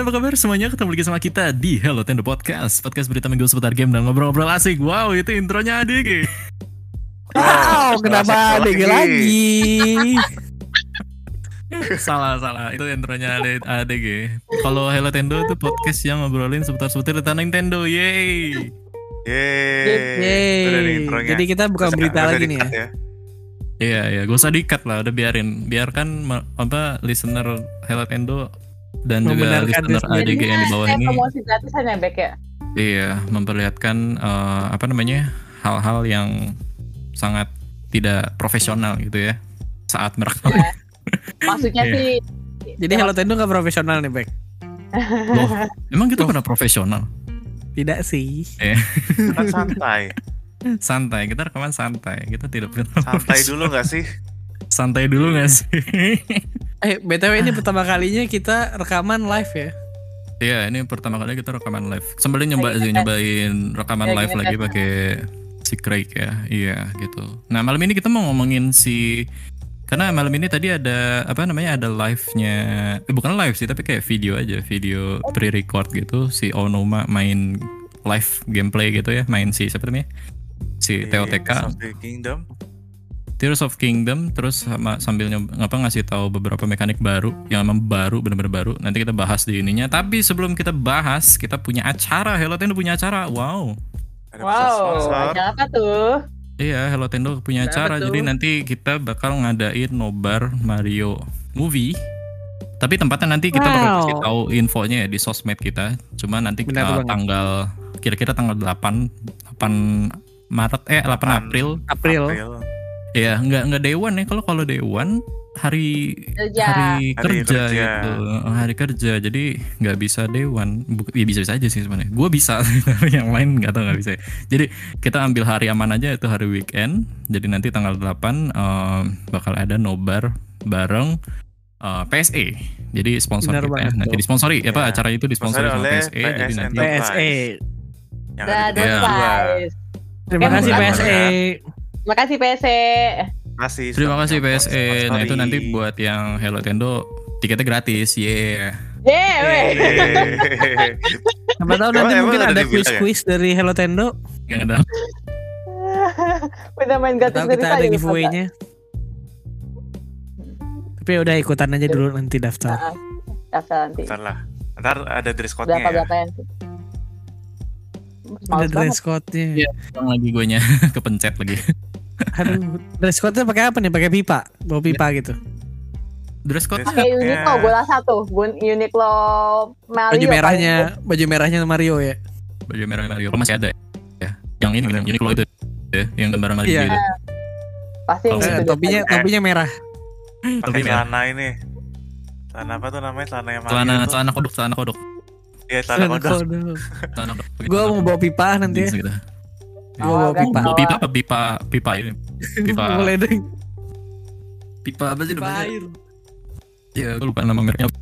apa kabar semuanya? Ketemu lagi sama kita di Hello Tendo Podcast Podcast berita minggu seputar game dan ngobrol-ngobrol asik Wow, itu intronya adik Wow, kenapa ADG lagi? Salah, salah Itu intronya AD- ADG Kalau Hello Tendo itu podcast yang ngobrolin seputar-seputar tentang Nintendo Yeay Yeay. Yeay. Udah nih intronya. Jadi kita bukan Terus berita lagi nih ya. di-cut Iya, iya, gak usah dikat lah, udah biarin Biarkan apa listener Hello Tendo dan juga listener ADG yang di bawah Kayak ini promosi gratisan ya Bek ya? Iya, memperlihatkan eh, apa namanya hal-hal yang sangat tidak profesional gitu ya saat merekam. Maksudnya Iya. sih Jadi Hello Tendo gak profesional nih, Bek? Loh, emang kita pernah profesional? Tidak sih. Kan santai. Santai, kita rekaman santai. Kita tidak pernah Santai dulu gak sih? Santai dulu gak sih? Eh, BTW ini pertama kalinya kita rekaman live ya. Iya, ini pertama kali kita rekaman live. Sembelin nyoba sih nyobain rekaman Ya, live lagi kan. pakai si Craig ya. Iya, gitu. Nah, malam ini kita mau ngomongin si karena malam ini tadi ada apa namanya ada live-nya eh, bukan live sih tapi kayak video aja, video pre-record gitu si Onoma main live gameplay gitu ya, main si siapa namanya? Si TOTK Tears of the Kingdom. Tears of Kingdom terus sama sambil ngapa ngasih tahu beberapa mekanik baru yang emang baru bener-bener baru. Nanti kita bahas di ininya. Tapi sebelum kita bahas kita punya acara. Hello Tendo punya acara. Wow. Ada Wow, acara apa tuh? iya Hello Tendo punya acara. Jadi nanti kita bakal ngadain nobar Mario movie. Tapi tempatnya nanti kita bakal Wow. kasih tahu infonya ya di sosmed kita. Cuma nanti Benar uh, banget. tanggal kira-kira tanggal 8 8 Maret eh 8 April. April. April. Iya, nggak nggak dewan ya. Kalau kalau dewan hari Kerja. hari, Hari kerja, kerja. gitu, hari kerja. Jadi nggak bisa dewan. Buk- Ya bisa bisa aja sih sebenarnya. Gue bisa, tapi yang lain nggak tahu nggak bisa. Jadi kita ambil hari aman aja itu hari weekend. Jadi nanti tanggal 8 em, bakal ada nobar bareng eh, PSE. Jadi sponsor Benar kita ya. nanti disponsori ya Pak Iya. acara itu disponsori sama oleh PSE. Jadi PS nanti. PSE. Yang ada di Iya. Terima Eh, kasih. PSE. Terima kasih PSE. Kasih. Terima kasih PSE. Nah itu nanti buat yang Hello Tendo tiketnya gratis. Yeah. Yeay, weh. Siapa tahu nanti emang mungkin ada ya? quiz-quiz dari Hello Tendo. Nggak ada. Udah main gratis gratis kita ada giveaway-nya. Tapi udah ikutan aja dulu nanti Nah, daftar. Daftar nanti. Ntar lah. Ntar ada dress code-nya Berapa ya. Ada dress code-nya. Iya. Lagi gue nya kepencet lagi. Aduh, dress code-nya pakai apa nih? Pakai pipa, bawa pipa gitu. Dress code. Uniqlo gue rasa tuh, Gun Uniqlo Mario. Baju merahnya, baju merahnya Mario ya. baju merah Mario masih ada ya. Yang ini yang Uniqlo itu ya, yang gambar Mario Iya. gitu. Pasti Oh, gitu Eh, topinya Eh. topinya merah. Pakai Topi merah. celana ini. Celana apa tuh namanya? Celana yang Celana celana kodok, celana kodok. Iya, celana kodok. Celana kodok. Gue mau bawa pipa nanti ya. Gue bawa Oh, kan. pipa. Bawa pipa apa pipa pipa ini? Pipa pipa apa sih Pipa namanya? air. Ya, gue lupa nama mereknya.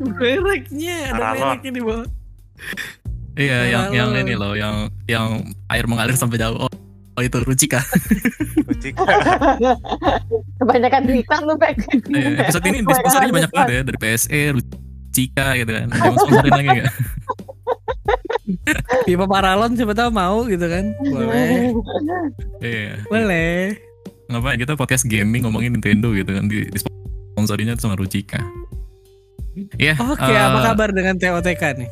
Mereknya ada mereknya di bawah. Iya, yang yang ini loh, yang yang air mengalir sampai jauh. Oh, oh itu Rucika. Kucing. Kebanyakan iklan lu, Bek. Iya, episode ini disponsori banyak banget ya dari PSE, Rucika gitu kan. Ada sponsorin lagi enggak? Pipa paralon siapa tahu mau gitu kan. Boleh. Iya. Boleh. Ngapain kita podcast gaming ngomongin Nintendo gitu kan di, di sponsorinya tuh sama Rucika. Iya. Oke, eh, apa kabar dengan TOTK nih?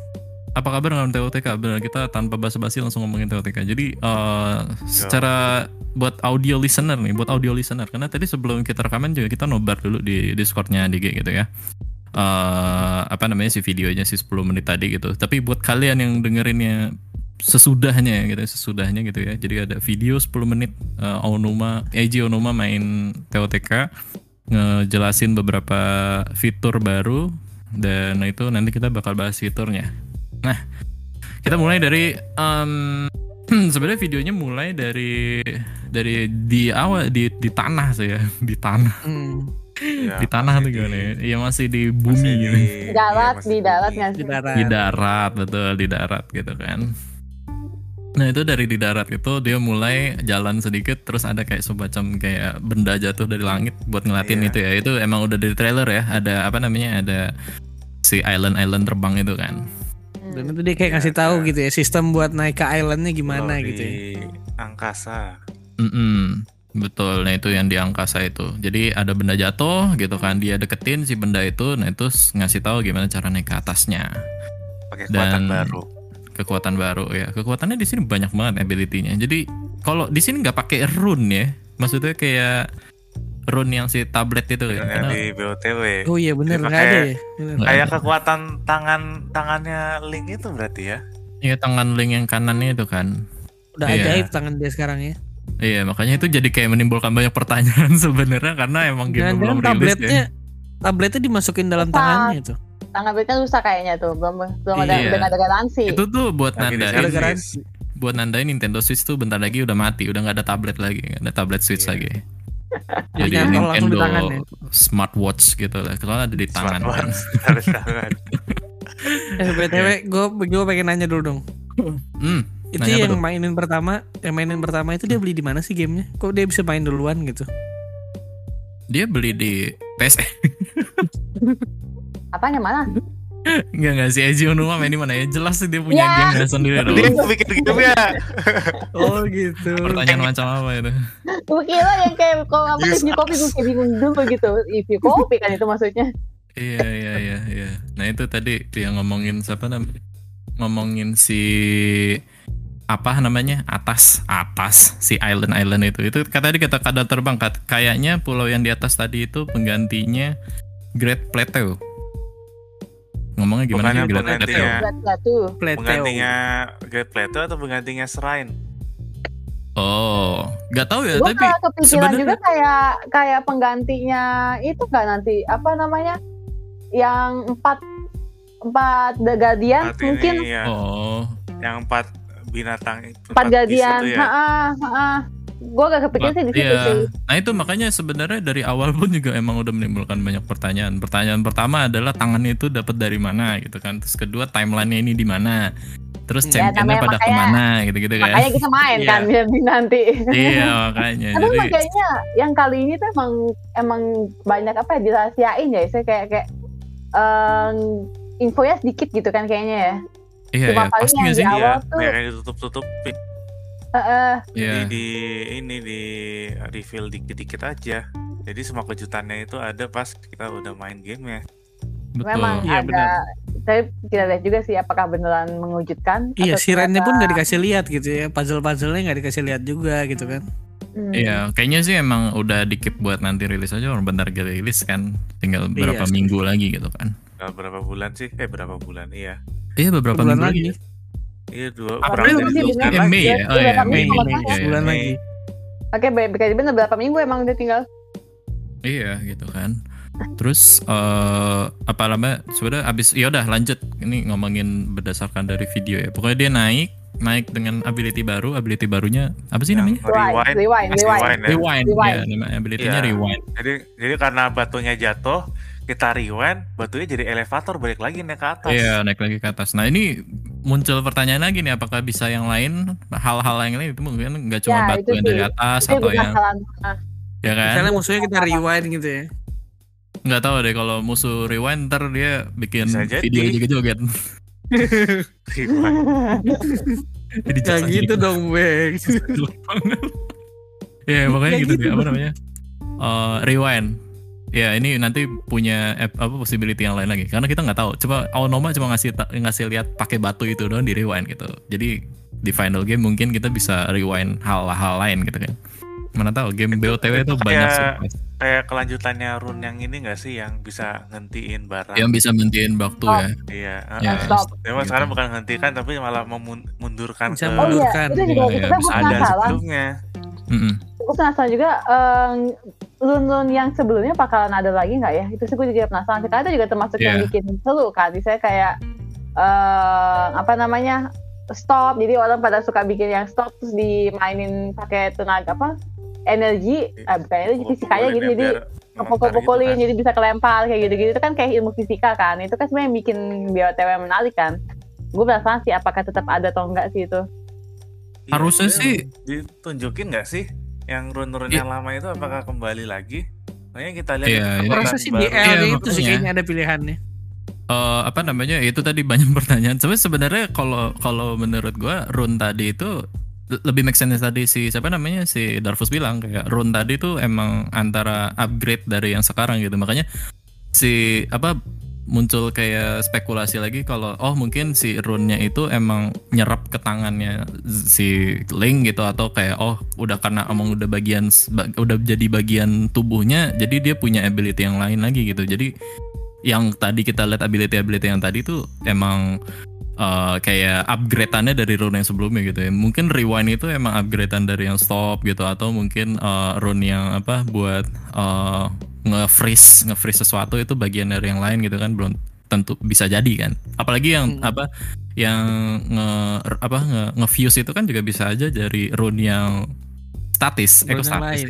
Apa kabar dengan TOTK? Benar kita tanpa basa-basi langsung ngomongin TOTK. Jadi eh, secara buat audio listener nih, buat audio listener karena tadi sebelum kita rekaman juga kita nobar dulu di Discordnya DG gitu ya. Eh apa namanya si videonya si 10 menit tadi gitu. Tapi buat kalian yang dengerinnya sesudahnya gitu, sesudahnya gitu ya. Jadi ada video 10 menit eh, Onuma, Eiji Onuma main TOTK ngejelasin beberapa fitur baru dan itu nanti kita bakal bahas fiturnya. Nah, kita mulai dari em, sebenarnya videonya mulai dari dari di awal di di tanah sih ya, di tanah. Hmm, Iya, di tanah tuh masih gimana ya? di- Iya masih di masih bumi di- gitu. iya, Darat, masih di darat bumi. nggak di sih? darat. Di darat, betul di darat gitu kan. Nah itu dari di darat itu dia mulai jalan sedikit terus ada kayak semacam kayak benda jatuh dari langit buat ngeliatin Iya. itu ya. Itu emang udah dari trailer ya. Ada apa namanya? Ada si island island terbang itu kan. Dan itu dia kayak ngasih tahu gitu ya sistem buat naik ke islandnya gimana gitu ya. di angkasa. Mm-mm. Betul, nah itu yang di angkasa itu. Jadi ada benda jatuh gitu kan, dia deketin si benda itu, nah itu ngasih tahu gimana cara naik ke atasnya. pakai kekuatan Dan- baru. Kekuatan baru ya. Kekuatannya di sini banyak banget ability-nya. Jadi kalau di sini nggak pakai rune ya, maksudnya kayak rune yang si tablet itu ya. Karena- di BOTW. Oh iya bener Dia nggak ada ya. Bener. Kayak kekuatan tangan tangannya Link itu berarti ya. Iya tangan link yang kanannya itu kan. Udah Iya. ajaib tangan dia sekarang ya. Iya makanya itu jadi kayak menimbulkan banyak pertanyaan sebenarnya karena emang game belum rilis tabletnya ya. tabletnya dimasukin dalam Rusak. tangannya itu. Tangan Beatnya rusak kayaknya tuh, belum belum ada Iya. ada garansi. Itu tuh buat nandain, Ada garansi. buat nandain Nintendo Switch tuh bentar lagi udah mati, udah nggak ada tablet lagi, nggak ada tablet Switch Iya. lagi. Jadi di Nintendo tangan ya. smartwatch gitu lah, kalau ada di tangan kan. Smartwatch. Harus tangan. Eh btw gue gue pengen nanya dulu dong. Hmm, Itu Nanya apa yang tuh? mainin pertama, yang mainin pertama itu dia beli di mana sih gamenya? Kok dia bisa main duluan gitu? dia beli di PS Apaan yang mana? Enggak enggak si Eji Onuma main di mana ya? Jelas sih dia punya Ya. game sendiri dong. Dia bikin game ya. Oh gitu. Pertanyaan macam apa itu? Gue kira yang kayak kalau apa Yes. review kopi gue kayak bingung dulu gitu. Review kopi kan itu maksudnya. Iya iya iya iya. Nah itu tadi dia ngomongin siapa namanya? Ngomongin si apa namanya? Atas atas si island island itu. Itu kata tadi kata kadal terbang. Kat- kayaknya pulau yang di atas tadi itu penggantinya Great Plateau. Ngomongnya gimana Bukannya sih Great penggantinya. Plateau. Penggantinya Great Plateau atau penggantinya Shrine? oh nggak tahu ya Gue tapi kalau kepikiran sebenarnya- juga kayak kayak penggantinya itu kan nanti apa namanya? Yang empat empat The Guardian mungkin ini ya, oh. Yang empat binatang itu. empat itu ya. Heeh, heeh. Gue gak kepikiran sih di situ Iya. sih. Nah itu makanya sebenarnya dari awal pun juga emang udah menimbulkan banyak pertanyaan. Pertanyaan pertama adalah tangannya itu dapat dari mana gitu kan. Terus kedua timelinenya ini di mana. Terus Ya, championnya pada makanya- ke mana gitu-gitu kan. Makanya kita main Iya. kan biar di nanti. iya makanya. Tapi Jadi emang kayaknya yang kali ini tuh emang emang banyak apa ya dirahasiain ya. Saya kayak kayak em, infonya sedikit gitu kan kayaknya ya. Iya cuma ya, paling pasti yang nggak di sih. awal Iya, tuh- banyak yang ditutup-tutupin. Heeh. Iya. Jadi di ini di reveal dikit-dikit aja. Jadi semua kejutannya itu ada pas kita udah main game ya. Betul. Memang Iya, ada. benar. Saya kita lihat juga sih apakah beneran mengejutkan. Iya, sirennya pun nggak dikasih lihat gitu ya. Puzzle-puzzlenya nggak dikasih lihat juga gitu kan. Hmm. Iya, kayaknya sih emang udah dikip buat nanti rilis aja orang bentar kita rilis kan. Tinggal Iya, berapa sih. minggu lagi gitu kan. Berapa bulan sih? Eh berapa bulan? Iya. Iya beberapa Bulan minggu lagi. lagi. Iya dua. April masih bulan Eh, lagi. Mei ya. Oh Iya, iya, Mei. Iya, iya. Mei. lagi. Oke, baik baik bener berapa minggu emang udah tinggal. Iya gitu kan. Terus eh apa namanya? Sebenarnya abis ya udah lanjut ini ngomongin berdasarkan dari video ya. Pokoknya dia naik naik dengan ability baru. Ability barunya apa sih namanya? Rewind. Rewind, Mas rewind. rewind ya. Rewind. Rewind. Ya, ability-nya Iya. rewind. Jadi jadi karena batunya jatuh, kita rewind, batunya jadi elevator balik lagi naik ke atas. Iya naik lagi ke atas. Nah ini muncul pertanyaan lagi nih, apakah bisa yang lain hal-hal yang lain itu mungkin nggak cuma Ya, batu yang dari atas Itu atau yang. Nah, ya kan? Misalnya musuhnya kita rewind gitu ya. Nggak tahu deh kalau musuh rewind ntar dia bikin video joget-joget. Rewind. Jadi jasa gitu dong, Bang. Ya pokoknya Kayak gitu, gitu deh apa namanya? Eh, rewind. Ya ini nanti punya app, apa possibility yang lain lagi karena kita nggak tahu. Coba Aonoma cuma ngasih ngasih lihat pakai batu itu doang di rewind gitu. Jadi di final game mungkin kita bisa rewind hal-hal lain gitu kan. Mana tahu game Itu- BOTW itu itu banyak kayak- surprise. Kayak kelanjutannya rune yang ini gak sih yang bisa ngentiin barang? yang bisa mentiin waktu Oh. ya. Iya. Ya, heeh. stop. Memang gitu. sekarang bukan menghentikan tapi malah memundurkan Bisa ke Oh iya, Mundurkan. itu juga Iya, kita iya, ada penasaran. Mm-mm. Gue penasaran juga em, run-run yang sebelumnya bakalan ada lagi nggak ya? Itu sih gue juga penasaran. Kita itu juga termasuk yang Iya. bikin seru kan. Misalnya kayak eh apa namanya stop. Jadi orang pada suka bikin yang stop terus dimainin pakai tenaga apa? Energi, eh, bukan energi fisikanya gitu. Jadi pukul-pukulin jadi bisa kelempar kayak gitu-gitu itu kan kayak ilmu fisika kan itu kan sebenarnya yang bikin BOTW menarik kan gue penasaran sih apakah tetap ada atau enggak sih itu Harusnya sih- ditunjukin nggak sih yang rune-rune Iya. yang lama itu apakah kembali lagi? Makanya kita lihat Iya, itu iya. Rasa sih di Iya, itu sih kayaknya ada pilihannya. eh, apa namanya itu tadi banyak pertanyaan. Tapi sebenarnya kalau kalau menurut gua rune tadi itu le- lebih make sense tadi si siapa namanya si Darvus bilang kayak rune tadi tuh emang antara upgrade dari yang sekarang gitu. Makanya si apa muncul kayak spekulasi lagi kalau oh mungkin si rune-nya itu emang nyerap ke tangannya si Link gitu atau kayak oh udah karena emang udah bagian ba- udah jadi bagian tubuhnya jadi dia punya ability yang lain lagi gitu. Jadi yang tadi kita lihat ability-ability yang tadi tuh emang eh, kayak upgrade-annya dari rune yang sebelumnya gitu ya. Mungkin rewind itu emang upgrade-an dari yang stop gitu atau mungkin eh, rune yang apa buat eh, nge-freeze nge-freeze sesuatu itu bagian dari yang lain gitu kan belum tentu bisa jadi kan. Apalagi yang Hmm. apa yang nge apa nge, nge-fuse itu kan juga bisa aja dari rune yang statis, ekostatis.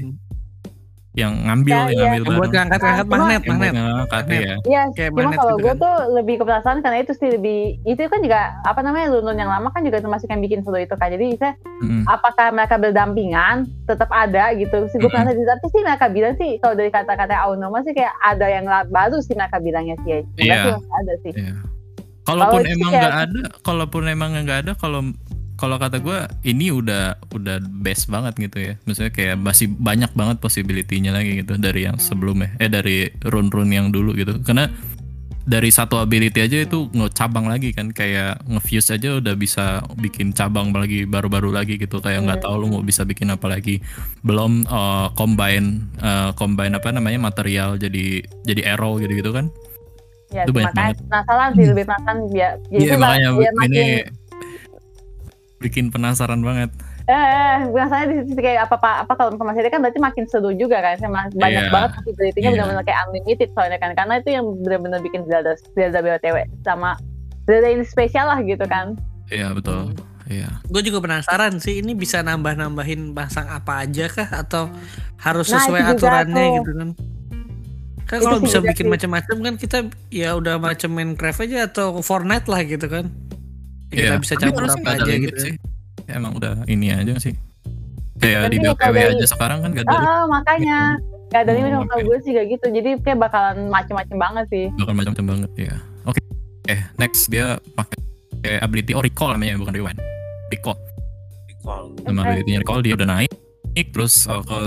Yang ngambil Ya, yang iya. ngambil Yang buat bareng. ngangkat-ngangkat Nah, magnet, magnet. ngangkat, Magnet. iya. Iya, Kayak cuma magnet kalau gitu gue kan. tuh lebih ke penasaran karena itu sih lebih itu kan juga apa namanya lunun yang lama kan juga termasuk yang bikin seru itu kan. Jadi saya Mm-mm. apakah mereka berdampingan tetap ada gitu. Sih gue Mm-mm. penasaran tapi sih mereka bilang sih kalau dari kata-kata Aonoma sih kayak ada yang baru sih mereka bilangnya sih ya. Iya. masih ada sih. Iya. Kalaupun emang nggak ada, kalaupun emang nggak ada, kalau kalau kata gue ini udah udah best banget gitu ya. Maksudnya kayak masih banyak banget possibility-nya lagi gitu dari yang sebelumnya. Eh dari run-run yang dulu gitu. Karena dari satu ability aja itu ngecabang lagi kan kayak nge-fuse aja udah bisa bikin cabang lagi baru-baru lagi gitu kayak nggak tahu lu mau bisa bikin apa lagi belum eh, combine eh, combine apa namanya material jadi jadi arrow gitu gitu kan Ya, Itu banyak makanya banget. penasaran sih lebih penasaran biar ya Iya itu makanya biar ini makin bikin penasaran banget. eh, eh biasanya di situ kayak apa apa apa kalau informasi dia kan berarti makin seru juga kan Sama banyak Iya. banget possibility-nya Iya. benar-benar kayak unlimited soalnya kan karena itu yang benar-benar bikin Zelda Zelda BOTW sama Zelda ini spesial lah gitu kan Iya betul. Iya. Gue juga penasaran sih ini bisa nambah-nambahin pasang apa aja kah atau harus Nah, sesuai itu juga aturannya tuh. gitu kan? Kan Itu kalau bisa bikin macam-macam kan kita ya udah macam Minecraft aja atau Fortnite lah gitu kan. Ya, kita Iya. bisa campur apa aja limit gitu. sih. Emang udah ini aja sih. Kayak Tapi di dari- aja sekarang kan gak ada ah makanya gak ada limit Oh, sama oke. gue sih gak gitu jadi kayak bakalan macem-macem banget sih bakal macam-macam banget ya. Oke. Eh next dia pakai ability oh recall namanya bukan rewind. Recall. Recall. Nama Oke. ability-nya recall dia udah naik terus uh, ke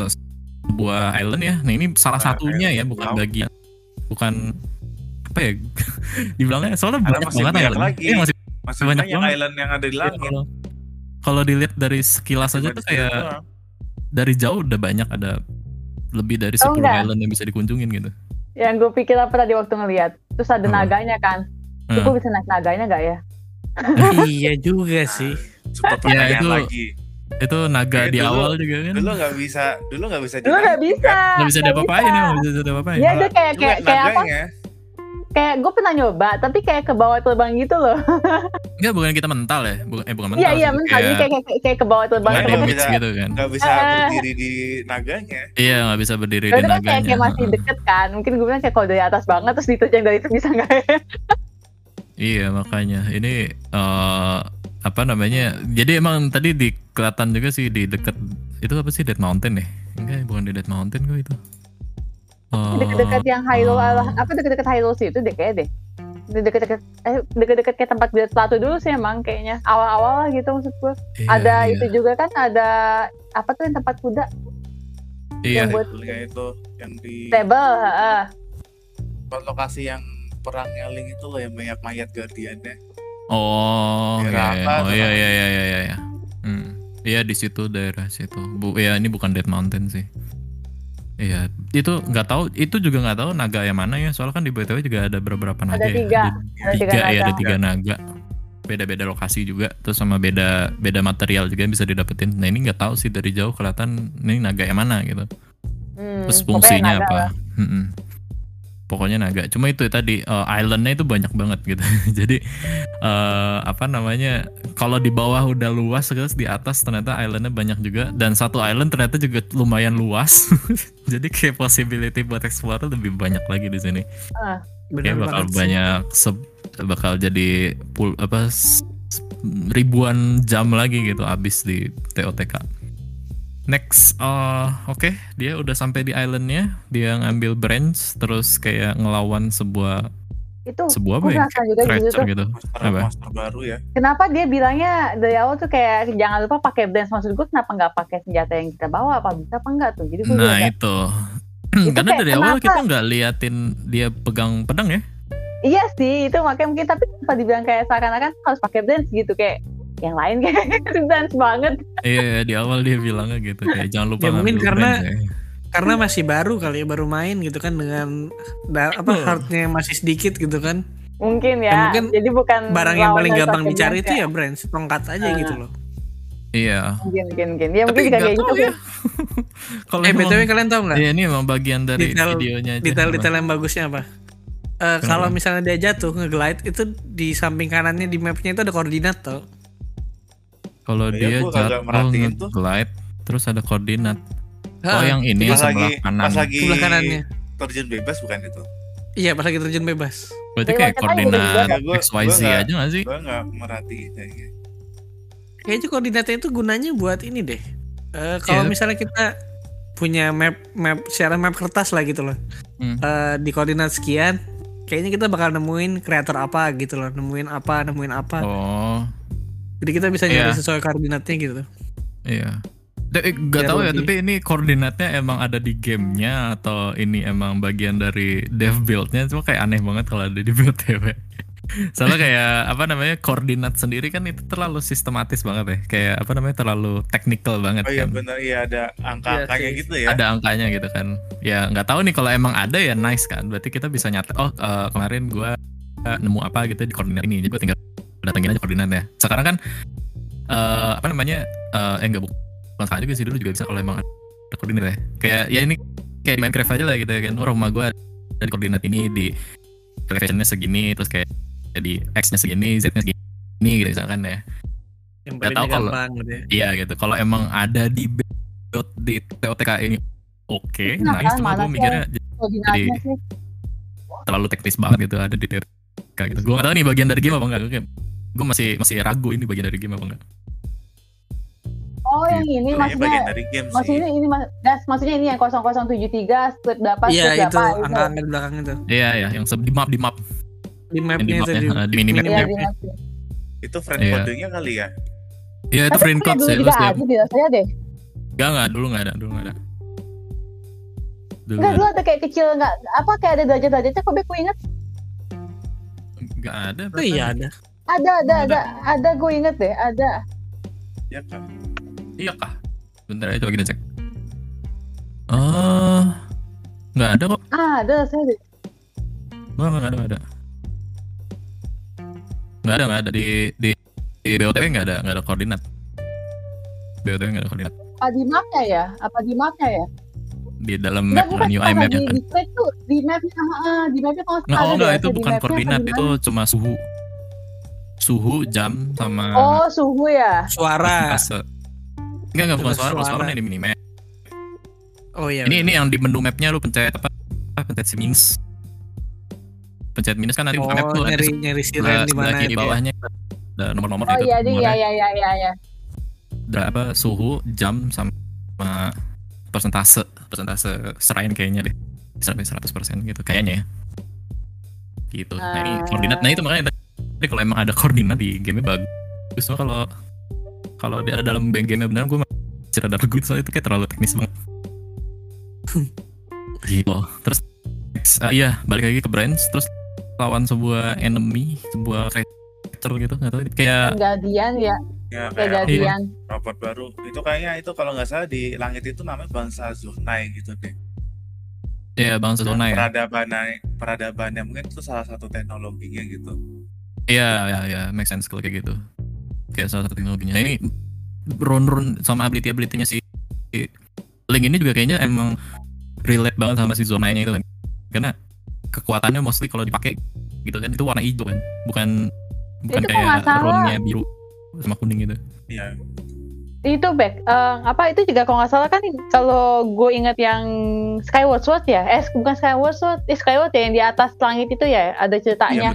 sebuah island ya. Nah ini salah Nah, satunya ya bukan bagian bukan apa ya dibilangnya soalnya Karena banyak banget island. lagi. Iya, Maksudnya Banyak yang banget. island yang ada di Iya, langit. kalau kalau dilihat dari sekilas aja tuh kayak doang. dari jauh udah banyak ada lebih dari Oh, 10 enggak. island yang bisa dikunjungin gitu. yang gue pikir apa tadi waktu ngeliat terus ada Apa? naganya kan Terus Hmm. gue bisa naik naganya gak ya iya juga sih. Super Ya, itu- lagi. Itu naga Kayak di dulu- awal juga kan. Dulu nggak bisa, dulu nggak bisa dulu gak bisa kan? Nggak bisa diapa-apain ya, nggak bisa diapa-apain. Iya, dia kayak kayak kayak apa? Naganya, Kayak gue pernah nyoba, tapi kayak ke bawah terbang gitu loh. Enggak bukan kita mental ya, bukan eh bukan mental. Iya iya mental, jadi kayak, kayak kayak ke bawah terbang. Kayak bisa- gitu kan. nggak bisa Eh. berdiri di naganya. Iya, nggak bisa berdiri di kan kayak, naganya. kayak masih deket kan. Mungkin gue bilang kayak kalau dari atas banget terus diterjang dari itu bisa nggak ya? Iya, makanya ini eh apa namanya? Jadi emang tadi di kelihatan juga sih di dekat itu apa sih Dead Mountain ya? Enggak, bukan di Dead Mountain kok itu. Eh, Deket-deket yang Hyrule oh. apa deket-deket Hyrule sih itu deh kayak deh. Deket-deket eh deket-deket kayak tempat Great Plateau dulu sih emang kayaknya awal-awal lah gitu maksud gue. iya, ada iya. itu juga kan ada apa tuh yang tempat kuda Iya, yang buat Sebetulnya itu yang di table, heeh. lokasi yang perangnya Link itu loh yang banyak mayat guardiannya. Oh, iya, apa iya. oh iya iya iya iya iya. iya. Hmm. Iya di situ daerah situ. Bu, ya ini bukan Dead Mountain sih. Iya, itu nggak tahu, itu juga nggak tahu naga yang mana ya. Soalnya kan di BTW juga ada beberapa naga ya. tiga. Ada Ada tiga tiga, ya, ada naga. tiga naga. Beda-beda lokasi juga, terus sama beda beda material juga yang bisa didapetin. Nah ini nggak tahu sih dari jauh kelihatan ini naga yang mana gitu. Hmm, Terus fungsinya naga apa? Mm-mm. Pokoknya naga. Cuma itu tadi eh, islandnya itu banyak banget gitu. Jadi eh, apa namanya? Kalau di bawah udah luas terus di atas ternyata islandnya banyak juga. Dan satu island ternyata juga lumayan luas. Jadi kayak possibility buat explore lebih banyak lagi di sini. Bener Kayak bakal banget banyak se- bakal jadi pul apa ribuan jam lagi gitu abis di TOTK. Next, eh, oke, dia udah sampai di islandnya, dia ngambil branch, terus kayak ngelawan sebuah itu sebuah apa ya? juga gitu gitu. monster, Apa? monster baru ya kenapa dia bilangnya dari awal tuh kayak jangan lupa pakai dance maksud gue kenapa nggak pakai senjata yang kita bawa apa bisa apa enggak tuh jadi gue Nah juga itu. Itu Karena dari awal kenapa? kita nggak liatin dia pegang pedang ya. iya sih itu makanya mungkin tapi kenapa dibilang kayak seakan-akan harus pakai dance gitu kayak yang lain kayak dance banget Iya di awal dia bilangnya gitu kayak jangan lupa Ya, mungkin karena- ya. Karena masih baru kali ya, baru main gitu kan dengan da- apa heartnya masih sedikit gitu kan. mungkin Ya, ya, mungkin jadi bukan Barang yang paling gampang dicari itu ya branch, tongkat aja Ah. gitu loh. Iya. mungkin mungkin mungkin ya mungkin Tapi juga nggak kayak gitu ya. Kalau Eh btw kalian tahu nggak? Iya ini emang bagian dari Detail- videonya aja. Detail-detail yang bagusnya apa? Eh, kalau misalnya dia jatuh nge-glide itu di samping kanannya di mapnya itu ada koordinat tuh. Kalau Iya, dia jatuh nge-glide terus ada koordinat. Oh Ah, yang ini yang pas sebelah lagi kanan. pas lagi sebelah kanannya. terjun bebas bukan itu Iya pas lagi terjun bebas. Berarti Dari kayak koordinat XYZ aja gak sih? gua nggak merhatiin kayaknya Kayaknya koordinatnya itu gunanya buat ini deh. Eh, kalau Iya. misalnya kita punya map map secara map kertas lah gitu loh. Hmm. Eh, di koordinat sekian, kayaknya kita bakal nemuin kreator apa gitu loh, nemuin apa, nemuin apa. Oh Jadi kita bisa nyari Iya. sesuai koordinatnya gitu. iya. Eh, Gak Biar tahu ya, tapi ini koordinatnya emang ada di gamenya atau ini emang bagian dari dev buildnya? Cuma kayak aneh banget kalau ada di build TW Soalnya kayak apa namanya koordinat sendiri kan itu terlalu sistematis banget ya. Kayak apa namanya terlalu technical banget oh iya kan. benar iya ada angka-angkanya Iya sih. gitu ya. Ada angkanya gitu kan. Ya nggak tahu nih kalau emang ada ya nice kan. Berarti kita bisa nyata oh eh, kemarin gua eh, nemu apa gitu di koordinat ini. Jadi gua tinggal datengin aja koordinatnya sekarang kan eh apa namanya eh eh, enggak bukan sekarang juga sih dulu juga bisa kalau emang ada koordinat ya kayak ya ini kayak di Minecraft aja lah gitu ya kan oh, rumah gua ada di koordinat ini di elevationnya segini terus kayak di X-nya segini Z-nya segini gitu misalkan ya Yang Nggak paling tahu kalau- gampang gitu ya. Iya gitu. Kalau emang ada di build di TOTK ini oke, Nah, nice. Cuma gue mikirnya koordinatnya Jadi- terlalu teknis banget gitu ada di TOTK gitu. Gue gak tahu nih bagian dari game apa enggak. Gue masih masih ragu ini bagian dari game apa enggak. oh yang ini Kayaknya bagian maksudnya dari game sih maksudnya ini mas das maksudnya ini yang 0073 strip berapa Iya strip itu berapa angka-angka di belakang itu. Iya ya, yang se- di map di map, Di yang di mapnya itu mapnya, di, eh, di minimap. Iya, minimap. di map. itu friend Iya. codingnya kali ya Iya itu Tapi friend code dulu sih. dia ada di saya deh. enggak enggak dulu enggak ada, dulu enggak ada. Dulu Enggak enggak dulu ada kayak kecil enggak apa kayak ada derajat-derajatnya kok gue inget enggak ada. Oh iya ada. Ada ada ada ada gue inget deh ada. ya kan Iya kah? Bentar aja coba kita cek. Oh, enggak ada kok. Ah, ada saya deh. Enggak, enggak ada, enggak ada. Enggak ada, enggak ada di di di BOTW enggak ada, enggak ada koordinat. BOTW enggak ada koordinat. Apa di mapnya ya? Apa di mapnya ya? Di dalam map bukan apa, map di, kan. di strip tuh di mapnya sama ah, di mapnya kalau oh ada enggak deh, itu di bukan koordinat, di itu cuma suhu. Suhu, jam sama Oh, suhu ya. Suara. Enggak, enggak bukan suara, Suara. suara ini di minimap. Oh iya. Ini ini yang di menu mapnya lu pencet apa? apa, Pencet si minus. Pencet minus kan nanti oh, buka map tuh nyari nyari siren di mana gitu ya. bawahnya ada nomor-nomor Oh itu iya, ding, nomornya. ya ya ya ya ya. Ada apa suhu, jam sama persentase persentase serain kayaknya deh sampai 100% gitu kayaknya ya. Gitu. Nah, ini Ah. koordinat. Nah, itu makanya tadi kalau emang ada koordinat di game bagus. Cuma kalau kalau dia ada dalam game benar gue masih rada ragu soalnya itu kayak terlalu teknis banget. gitu. Terus ah, iya, balik lagi ke branch terus lawan sebuah enemy, sebuah creature gitu, nggak tahu kayak Guardian ya, ya kayak Guardian. robot baru itu kayaknya itu kalau nggak salah di langit itu namanya bangsa Zunai gitu deh ya bangsa zona ya. peradabannya peradabannya mungkin itu salah satu teknologinya gitu Iya, ya, ya, make sense kalau kayak gitu. Kayak salah satu teknologinya. Nah, ini run-run sama ability-ability-nya si Link ini juga kayaknya emang relate banget sama si zonanya itu kan. Karena kekuatannya mostly kalau dipakai gitu kan itu warna hijau kan. Bukan bukan Itu kayak runnya biru sama kuning gitu. Iya, Itu back, eh, apa itu juga kalau nggak salah kan kalau gue inget yang Skyward Sword ya, eh bukan Skyward Sword, eh Skyward ya yang di atas langit itu ya ada iya ceritanya.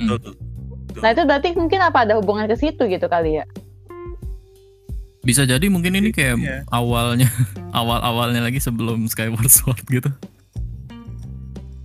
Betul tuh. Nah itu berarti mungkin apa ada hubungan ke situ gitu kali ya? Bisa jadi mungkin ini kayak Iya. awalnya awal-awalnya lagi sebelum Skyward Sword gitu.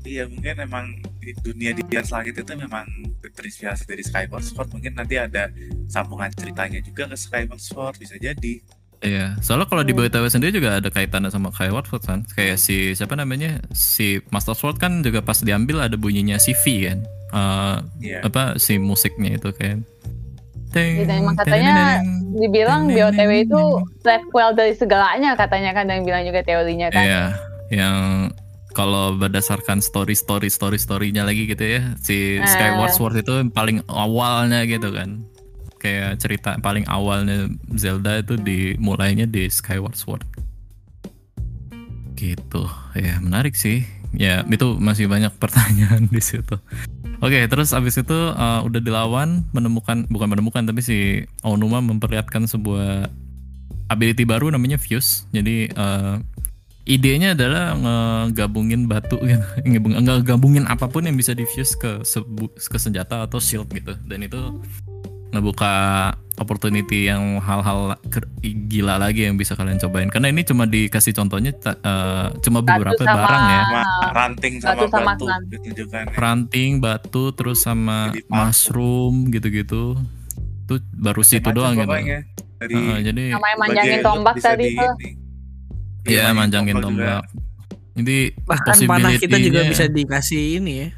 Iya mungkin emang di dunia di Dian Langit itu memang terinspirasi dari Skyward Sword mungkin nanti ada sambungan ceritanya juga ke Skyward Sword bisa jadi Iya, soalnya kalau di BTW sendiri juga ada kaitannya sama Skyward Sword kan. Kayak si siapa namanya? Si Master Sword kan juga pas diambil ada bunyinya CV kan. Eh, Iya. apa si musiknya itu kan. Teng, Dan emang katanya Dibilang BOTW itu sequel dari segalanya katanya kan yang bilang juga teorinya kan. Iya, yang kalau berdasarkan story story story storynya lagi gitu ya, si Ah. Skyward Sword itu yang paling awalnya gitu kan. Kayak cerita paling awalnya Zelda itu dimulainya di Skyward Sword. Gitu. Ya, menarik sih. Ya, itu masih banyak pertanyaan di situ. Oke, terus abis itu uh, udah dilawan, menemukan bukan menemukan tapi si Onuma memperlihatkan sebuah ability baru namanya Fuse. Jadi uh, idenya adalah ngegabungin batu gitu, Ngegabung- ngegabungin apa pun yang bisa diffuse ke sebu- ke senjata atau shield gitu. Dan itu ngebuka opportunity yang hal-hal gila lagi yang bisa kalian cobain. Karena ini cuma dikasih contohnya eh, cuma beberapa sama- barang ya. Cuma ranting sama Batu sama batu ditunjukkan Ranting, batu, terus sama mushroom gitu-gitu. Itu baru situ doang gitu. dari Heeh, jadi Sama yang berbagai manjangin tombak tadi di tuh. ya Iya, manjangin tombak. Jadi Bahkan panah kita juga bisa dikasih ini ya.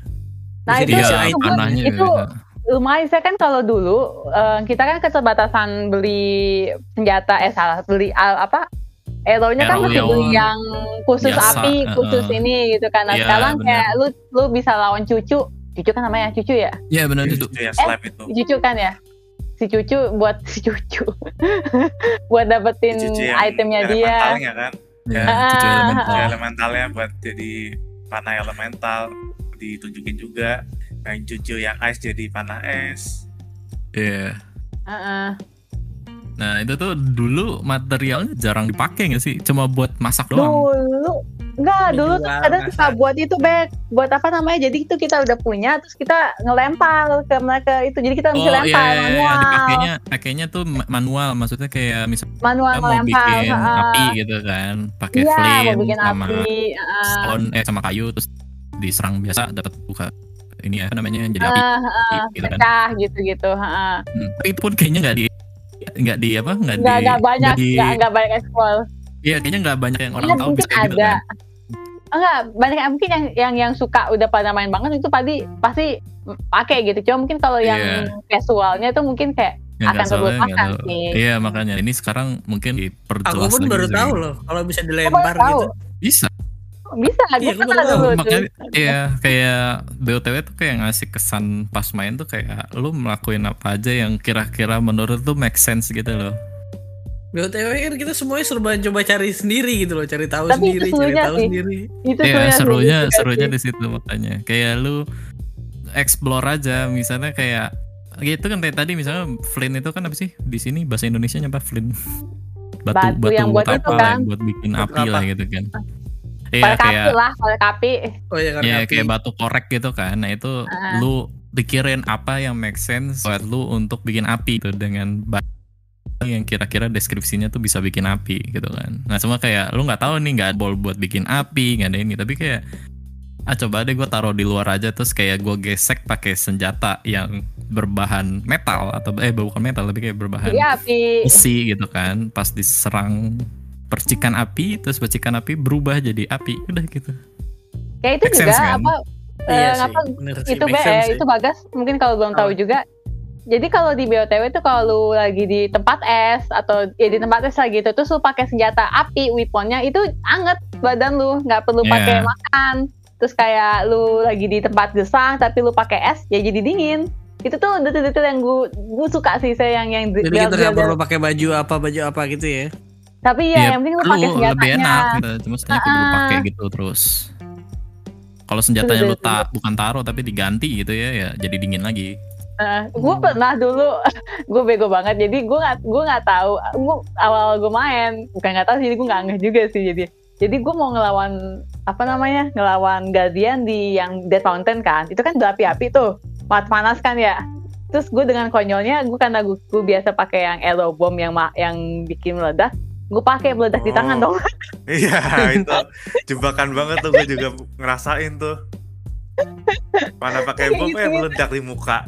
Nah, Bisa itu- Iya, item. panahnya itu juga. Lumayan saya kan kalau dulu eh, kita kan keterbatasan beli senjata eh salah beli al, apa Arrow-nya kan yang beli yang khusus biasa, api, khusus ini gitu kan. Nah, Iya, sekarang benar. kayak lu lu bisa lawan cucu. Cucu kan namanya cucu ya? Iya benar. Itu yang slime itu. Cucu kan ya? Si cucu buat si cucu. buat dapetin Cucu itemnya dia. elementalnya kan. Ya, Ah, cucu elemental. Cucu elementalnya buat jadi panah elemental ditunjukin juga. Yang cucu yang ice jadi panah es. Iya. Heeh. Nah itu tuh dulu materialnya jarang dipakai nggak sih? Cuma buat masak doang. Dulu enggak, dulu tuh kadang suka masak. buat itu Bek. Buat apa namanya? Jadi itu kita udah punya terus kita ngelempar ke mereka itu. Jadi kita Oh bisa iya, lempar iya, iya, manual. dipakainya, pakainya tuh ma- manual, maksudnya kayak misalnya Manual kita mau ngelempar. bikin heeh. api gitu kan, pakai Iya, mau flame bikin sama api. heeh. stone, eh sama kayu terus diserang biasa dapat buka ini ya apa namanya jadi api Ah, heeh, gitu kan. pecah gitu-gitu. heeh. Hmm, Tapi itu pun kayaknya nggak di nggak di apa nggak di Nggak banyak, nggak di nggak nggak banyak explore. iya kayaknya nggak banyak yang orang Iya, tahu mungkin bisa kayak gitu ada. kan. Enggak, banyak yang mungkin yang yang yang suka udah pada main banget itu pasti pasti pakai gitu. Cuma mungkin kalau yang Iya. casualnya tuh mungkin kayak Yang akan terlupakan sih. Iya makanya ini sekarang mungkin Aku diperjelas pun lagi baru sih. tahu loh kalau bisa Aku dilempar tahu. gitu. Bisa. Bisa, Iya, gue pernah tahu. dulu makanya iya kayak BOTW tuh kayak ngasih kesan pas main tuh kayak lu melakukan apa aja yang kira-kira menurut tuh make sense gitu loh. BOTW kan kita semuanya serba coba cari sendiri gitu loh, cari tahu Tapi sendiri, itu cari tahu sih. sendiri. Itu Iya serunya sih, serunya di situ makanya kayak lu explore aja misalnya kayak gitu kan kayak tadi misalnya flint itu kan apa sih di sini bahasa Indonesia apa flint batu Batu batu, yang buat apa itu lah, kan. yang buat bikin api lah gitu kan. Iya Korek api kayak lah, korek api. Oh ya kan ya api. kayak batu korek gitu kan. Nah itu Ah. lu pikirin apa yang make sense buat lu untuk bikin api itu dengan yang kira-kira deskripsinya tuh bisa bikin api gitu kan. Nah cuma kayak lu nggak tahu nih nggak ada bol buat bikin api nggak ada ini tapi kayak ah coba deh gue taruh di luar aja terus kayak gue gesek pakai senjata yang berbahan metal atau eh bukan metal tapi kayak berbahan besi gitu kan pas diserang percikan api terus percikan api berubah jadi api udah gitu Kayak itu Make juga sense, kan? apa Iya eh, sih, apa bener sih, itu make be, sense sih. itu bagas mungkin kalau belum tahu Apa? juga jadi kalau di BOTW itu kalau lu lagi di tempat es atau ya di tempat es lah gitu terus lu pakai senjata api weaponnya itu anget badan lu nggak perlu Iya. pakai makan terus kayak lu lagi di tempat gesang tapi lu pakai es ya jadi dingin itu tuh detil-detil yang gue gue suka sih saya yang yang Jadi kita nggak perlu pakai baju apa baju apa gitu ya. Tapi ya, Iya, yang penting lu pakai lu lebih senjatanya enak gitu. cuma senjata lu ah. pakai gitu terus. Kalau senjatanya lu tak bukan taruh tapi diganti gitu ya ya jadi dingin lagi. Gue pernah dulu gue bego banget. Jadi gue nggak gue nggak tahu. Gue awal gue main bukan nggak tahu sih, jadi gue nggak ngeh juga sih jadi. Jadi gue mau ngelawan apa namanya ngelawan guardian di yang Dead Mountain kan. Itu kan berapi-api tuh panas panas kan ya. Terus gue dengan konyolnya gue karena gue, gue biasa pakai yang arrow bomb yang yang bikin meledak gue pakai meledak di Oh. tangan dong Iya itu jebakan banget tuh gue juga ngerasain tuh. Mana pakai bom gitu, eh meledak di muka.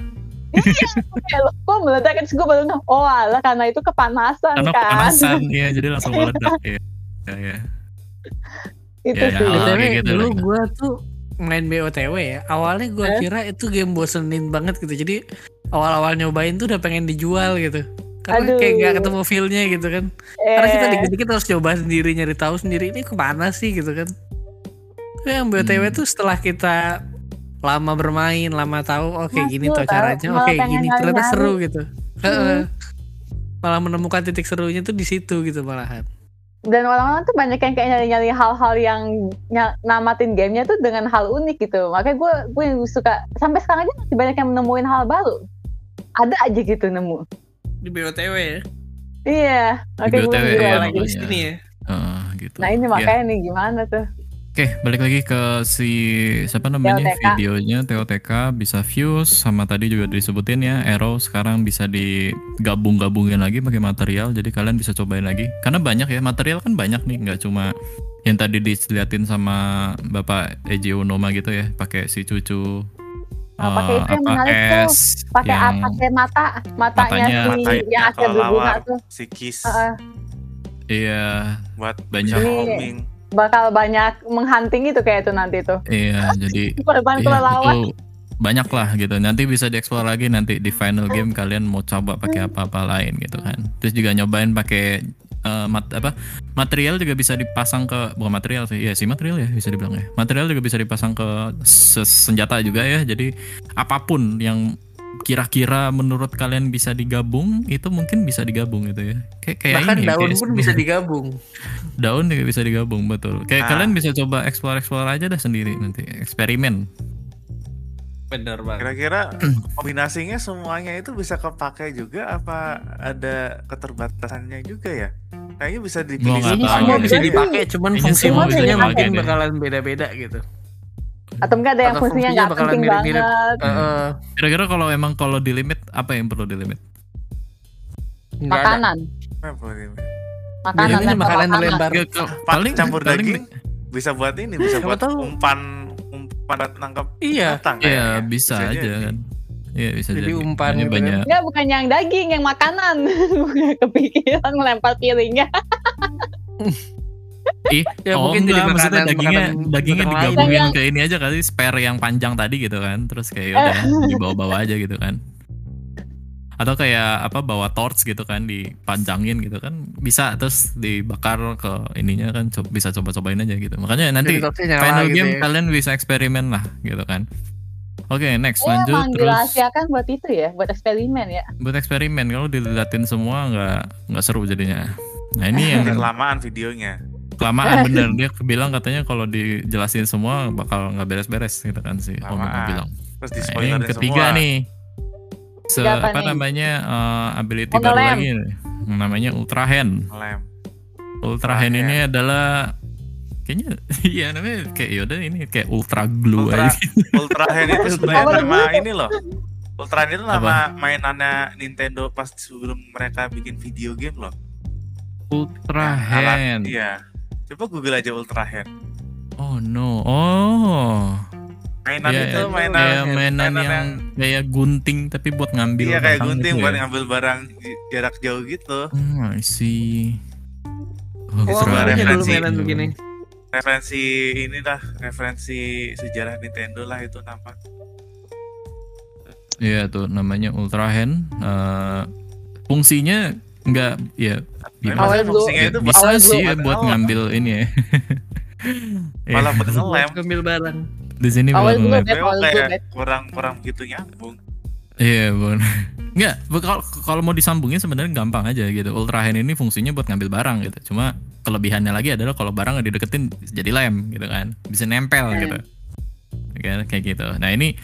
Lo kok meledak terus gue baru oh alah karena itu kepanasan Karena kan kepanasan ya, jadi langsung meledak ya. Ya, ya. itu Ya, ya, sih kayak gitu dulu gue tuh main BOTW ya. Awalnya gue Eh? kira itu game bosenin banget gitu. Jadi awal-awal nyobain tuh udah pengen dijual gitu. Karena Aduh. kayak gak ketemu feel-nya gitu kan. Karena kita Eh, dikit-dikit harus coba sendiri nyari tahu sendiri ini ke mana sih gitu kan. Tapi yang BOTW Hmm. tuh setelah kita lama bermain, lama tahu oke Masuk, gini tuh caranya, oke pengen gini ternyata nyari-nyari. seru gitu. Hmm. Malah menemukan titik serunya tuh di situ gitu malahan. dan orang-orang tuh banyak yang kayak nyari-nyari hal-hal yang namatin gamenya tuh dengan hal unik gitu makanya gue gue yang suka sampai sekarang aja masih banyak yang nemuin hal baru ada aja gitu nemu Di BOTW ya. iya makanya gue iya, lagi makanya. Sini ya. Heeh, gitu. nah ini Ya. makanya nih gimana tuh Oke, balik lagi ke si siapa namanya TOTK. videonya TOTK bisa views sama tadi juga disebutin ya Arrow sekarang bisa digabung-gabungin lagi pakai material jadi kalian bisa cobain lagi karena banyak ya material kan banyak nih nggak cuma yang tadi diliatin sama Bapak Eji Unoma gitu ya pakai si cucu Nah, pakai eh, itu yang apa menarik tuh. pakai yang pakai mata matanya, Matanya- si matanya yang ada berbunga tuh Si Kiss Heeh. iya buat Banyak. Iya. homing. bakal banyak menghunting itu kayak itu nanti tuh iya jadi korban Iya, kelelawar itu banyak lah gitu. Nanti bisa dieksplor lagi nanti di final game kalian mau coba pakai apa-apa lain gitu kan. Terus juga nyobain pakai eh, mat, apa material juga bisa dipasang ke bukan material sih, ya sih material ya bisa dibilang ya. Material juga bisa dipasang ke se- senjata juga ya. Jadi apa pun yang kira-kira menurut kalian bisa digabung itu mungkin bisa digabung gitu ya. Kayak kayak Bahkan ini, daun kayak pun bisa digabung. daun juga bisa digabung betul. Kayak Ah. kalian bisa coba explore-explore aja dah sendiri nanti eksperimen. Bener banget. Kira-kira kombinasinya semuanya itu bisa kepakai juga apa ada keterbatasannya juga ya? Kayaknya bisa dipilih semua. bisa dipakai, cuman semua bisa mungkin deh. bakalan beda-beda gitu. atau enggak ada yang Atau fungsinya fungsinya nggak penting mirip-mirip. banget Heeh. Kira-kira kalau emang kalau di limit apa yang perlu di limit? Makanan makanan lempar makanan makanan. dilempar. Ke- Paling campur daging bisa buat ini, bisa buat umpan buat nangkap Iya. binatang Iya kayaknya. bisa, aja jadi. kan. Iya bisa Jadi jadi. umpan gitu kan. banyak. Enggak bukan yang daging, yang makanan. Bukan kepikiran melempar piringnya. Ih, Ya, oh mungkin jadi enggak, maksudnya makanan- dagingnya makanan dagingnya makanan lain. digabungin Yang- ke ini aja kali spare yang panjang tadi gitu kan. Terus kayak udah dibawa-bawa aja gitu kan. Atau kayak apa bawa torch gitu kan dipanjangin gitu kan bisa terus dibakar ke ininya kan co- bisa coba-cobain aja gitu. Makanya nanti final gitu game ya. kalian bisa eksperimen lah gitu kan. Oke, next Oh, lanjut emang terus dirahasiakan buat itu ya, buat eksperimen ya. buat eksperimen kalau diliatin semua nggak nggak seru jadinya. Nah ini yang kelamaan videonya. kelamaan bener dia bilang katanya kalau dijelasin semua bakal nggak beres-beres gitu kan si Om bilang. Terus di Nah, ini yang ketiga semua. nih. Se apa nih? namanya eh, ability Oh, baru lagi namanya Ultra Hand. Lem. Ultra Hand ini adalah kayaknya iya namanya kayak yaudah ini kayak ultra glue Ultra, aja. Ultra Hand itu sebenarnya Apa nama ini loh. Ultra Hand itu Apa? nama mainannya Nintendo pas sebelum mereka bikin video game loh. Ultra alat- Hand. Iya. Coba Google aja Ultra Hand. Oh no. Oh. Mainan Iya, itu iya. mainan kayak mainan mainan yang kayak gunting tapi buat ngambil Iya kayak barang gunting gitu buat ya? ngambil barang jarak jauh gitu. Hmm, I see. Oh, Itu Oh, referensi. mainan begini. Referensi inilah referensi sejarah Nintendo lah itu nama. Iya tuh namanya Ultra Hand. Eh, fungsinya nggak ya dulu- fungsinya itu bisa sih ya buat ngambil ini ya. Iya. malah buat ngelem. Ambil barang. Di sini Memang awalnya dulu kayak bet. kurang kurang gitu nyambung. Iya bun. Nggak, kalau kalau mau disambungin sebenarnya gampang aja gitu. Ultra Hand ini fungsinya buat ngambil barang gitu. Cuma kelebihannya lagi adalah kalau barang nggak dideketin jadi lem gitu kan, bisa nempel Hmm. gitu. Kayak kayak gitu. Nah ini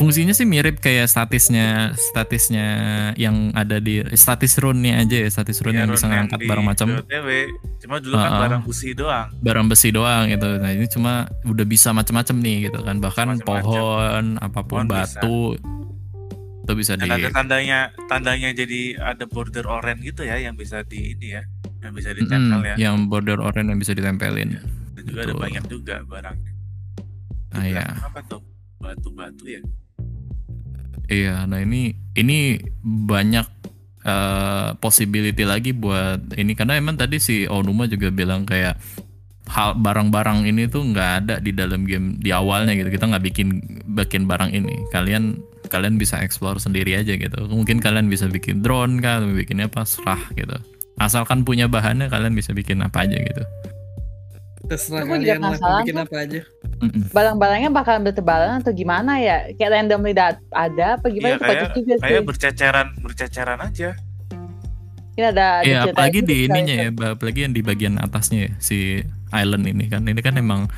fungsinya sih mirip kayak statisnya statisnya yang ada di statis rune-nya aja ya, statis rune Iya, yang bisa ngangkat di barang macam. Cuma dulu kan Ah, ah. barang busi doang. barang besi doang gitu. Nah ini cuma udah bisa macam-macam nih gitu kan. Bahkan Macam-macam. pohon, apa pun Pohon bisa. batu itu bisa di Dan ada tandanya tandanya jadi ada border oranye gitu ya yang bisa di ini ya, yang bisa ditempel Mm, ya. yang border oranye yang bisa ditempelin. Dan juga ada betul. banyak juga barang. Ah ya. Apa tuh? batu-batu ya Iya, nah ini ini banyak eh, possibility lagi buat ini karena emang tadi si Onuma juga bilang kayak hal barang-barang ini tuh nggak ada di dalam game di awalnya gitu. Kita nggak bikin bikin barang ini. Kalian kalian bisa explore sendiri aja gitu. Mungkin kalian bisa bikin drone kah, atau bikin apa serah gitu. Asalkan punya bahannya kalian bisa bikin apa aja gitu. Terserah Aku kalian lah bikin apa aja. Mm-mm. barang-barangnya bakalan bertebaran atau gimana ya kayak randomly dat ada apa gimana kocak kayak juga sih kayak berceceran berceceran aja ini ada ada Iya, cerita apalagi itu di ininya ya, apalagi yang di bagian atasnya ya, si island ini kan. Ini kan emang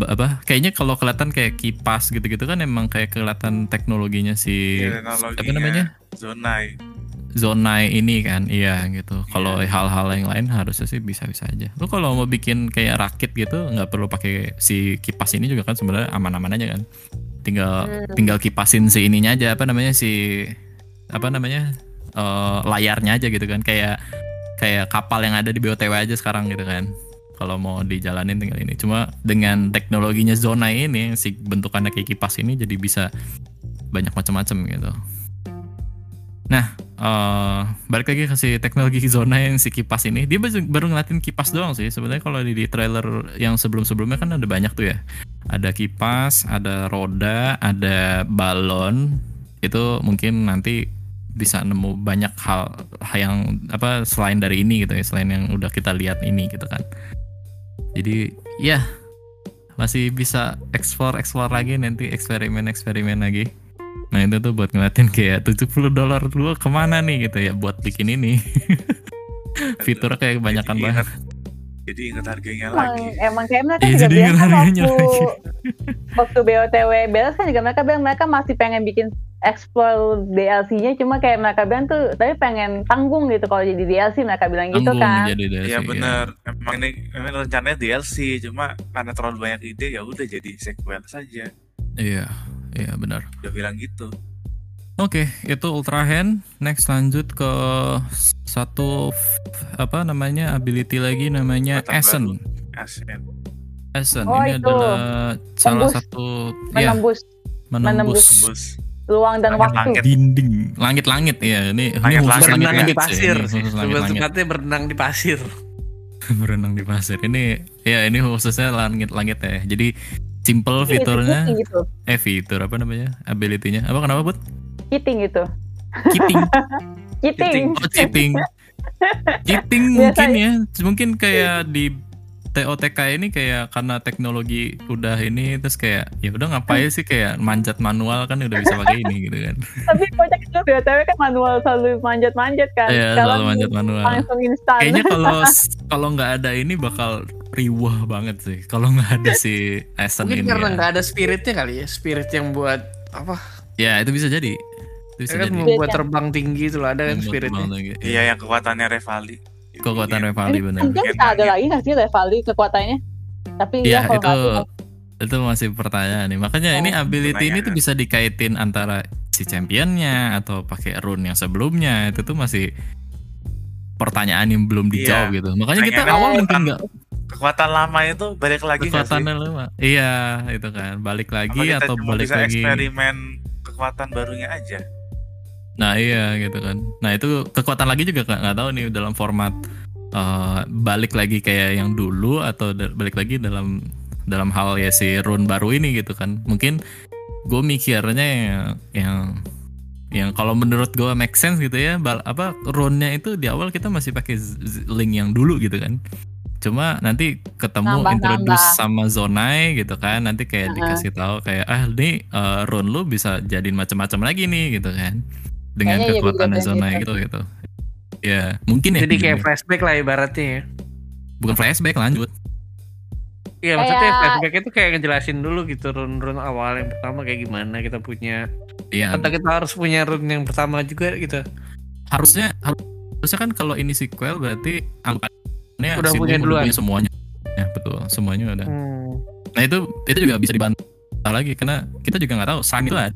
apa? Kayaknya kalau kelihatan kayak kipas gitu-gitu kan emang kayak kelihatan teknologinya si Iya, apa teknologinya. namanya? zonai Zonai ini kan. Iya gitu. Kalau hal-hal yang lain harusnya sih bisa-bisa aja. Lu kalau mau bikin kayak rakit gitu nggak perlu pakai si kipas ini juga kan sebenarnya aman-aman aja kan. Tinggal Hmm. tinggal kipasin si ininya aja apa namanya si apa namanya? eh, layarnya aja gitu kan kayak kayak kapal yang ada di BOTW aja sekarang gitu kan. Kalau mau dijalanin tinggal ini. Cuma dengan teknologinya zona ini si bentukannya kayak kipas ini jadi bisa banyak macam-macam gitu. Nah, eh balik lagi ke si teknologi zona yang si kipas ini, dia baru, ngeliatin kipas doang sih. Sebenarnya kalau di, di trailer yang sebelum-sebelumnya kan ada banyak tuh ya. Ada kipas, ada roda, ada balon. Itu mungkin nanti bisa nemu banyak hal yang apa selain dari ini gitu ya, selain yang udah kita lihat ini gitu kan. Jadi ya masih bisa explore explore lagi nanti eksperimen eksperimen lagi. Nah itu tuh buat ngeliatin kayak 70 dolar dulu ke mana nih gitu ya buat bikin ini. Fiturnya kayak kebanyakan Jadi banget. ingat- jadi ingat harganya emang, lagi emang kayak mereka Iya, juga jadi bilang kan waktu lagi. waktu BOTW beres kan juga mereka bilang mereka masih pengen bikin explore DLC-nya cuma kayak mereka bilang tuh tapi pengen tanggung gitu kalau jadi DLC mereka bilang gitu kan jadi DLC, Iya ya. bener emang ini emang rencananya DLC cuma karena terlalu banyak ide ya udah jadi sequel saja Iya, iya benar. udah bilang gitu Oke, itu Ultra Hand. Next lanjut ke satu apa namanya ability lagi namanya Essen. Asen Essen Oh, ini itu. adalah salah Tembus. satu ya menembus menembus, menembus. bus luang dan waktu Langit-langit. dinding langit-langit ya. Ini ini Langit-langit. khusus Berenang di langit-langit pasir. Ini tepatnya berenang di pasir. berenang di pasir. Ini ya ini khususnya langit-langit ya. Jadi simple fiturnya gitu eh fitur apa namanya? Ability-nya. Apa kenapa, Bud? kiting gitu Keeping. kiting Oh, cheating. cheating mungkin ya. Mungkin kayak di TOTK ini kayak karena teknologi udah ini terus kayak ya udah ngapain sih kayak manjat manual kan udah bisa pakai ini gitu kan. tapi kocak itu BOTW kan manual selalu manjat-manjat kan Iya, Sekarang selalu manjat manual. langsung instan Kayaknya kalau kalau nggak ada ini bakal riwah banget sih. Kalau nggak ada si Essen Mungkin ini. karena ya. nggak ada spiritnya kali ya, spirit yang buat apa? Ya, itu bisa jadi. Itu bisa Ya kan jadi. membuat terbang tinggi itu loh, ada kan spiritnya. lagi. iya yang kekuatannya Revali Kekuatan Iya. Revali bener. Mungkin bisa ada lagi nggak sih Revali kekuatannya tapi Iya ya kalau itu itu masih pertanyaan nih. Makanya ini Oh, ability ini tuh bisa dikaitin antara si championnya atau pakai rune yang sebelumnya itu tuh masih pertanyaan yang belum dijawab Iya. gitu. Makanya kita awal mungkin nggak kekuatan lama itu balik lagi kekuatannya lama. Iya itu kan balik lagi kita atau balik bisa lagi. eksperimen kekuatan barunya aja Nah iya gitu kan. Nah itu kekuatan lagi juga nggak tahu nih dalam format eh, balik lagi kayak yang dulu atau balik lagi dalam dalam hal ya si rune baru ini gitu kan. Mungkin gue mikirnya yang yang yang kalau menurut gue make sense gitu ya bal, apa rune-nya itu di awal kita masih pakai link yang dulu gitu kan cuma nanti ketemu Nambah-nambah. introduce sama zonai gitu kan nanti kayak Heeh. dikasih tahu kayak ah nih eh, rune lu bisa jadiin macam-macam lagi nih gitu kan dengan Kayaknya ya kekuatan begitu zonai gitu. gitu gitu ya mungkin ya Jadi kayak gitu. flashback lah ibaratnya ya. bukan flashback lanjut Iya maksudnya Kayak- flashback itu kayak ngejelasin dulu gitu run-run awal yang pertama kayak gimana kita punya iya atau kita harus punya run yang pertama juga gitu. harusnya harusnya kan kalau ini sequel berarti anggapannya Udah punya duluan. punya semuanya ya betul semuanya udah Hmm. Nah itu itu juga bisa dibantah lagi karena kita juga nggak tahu Sun itu ada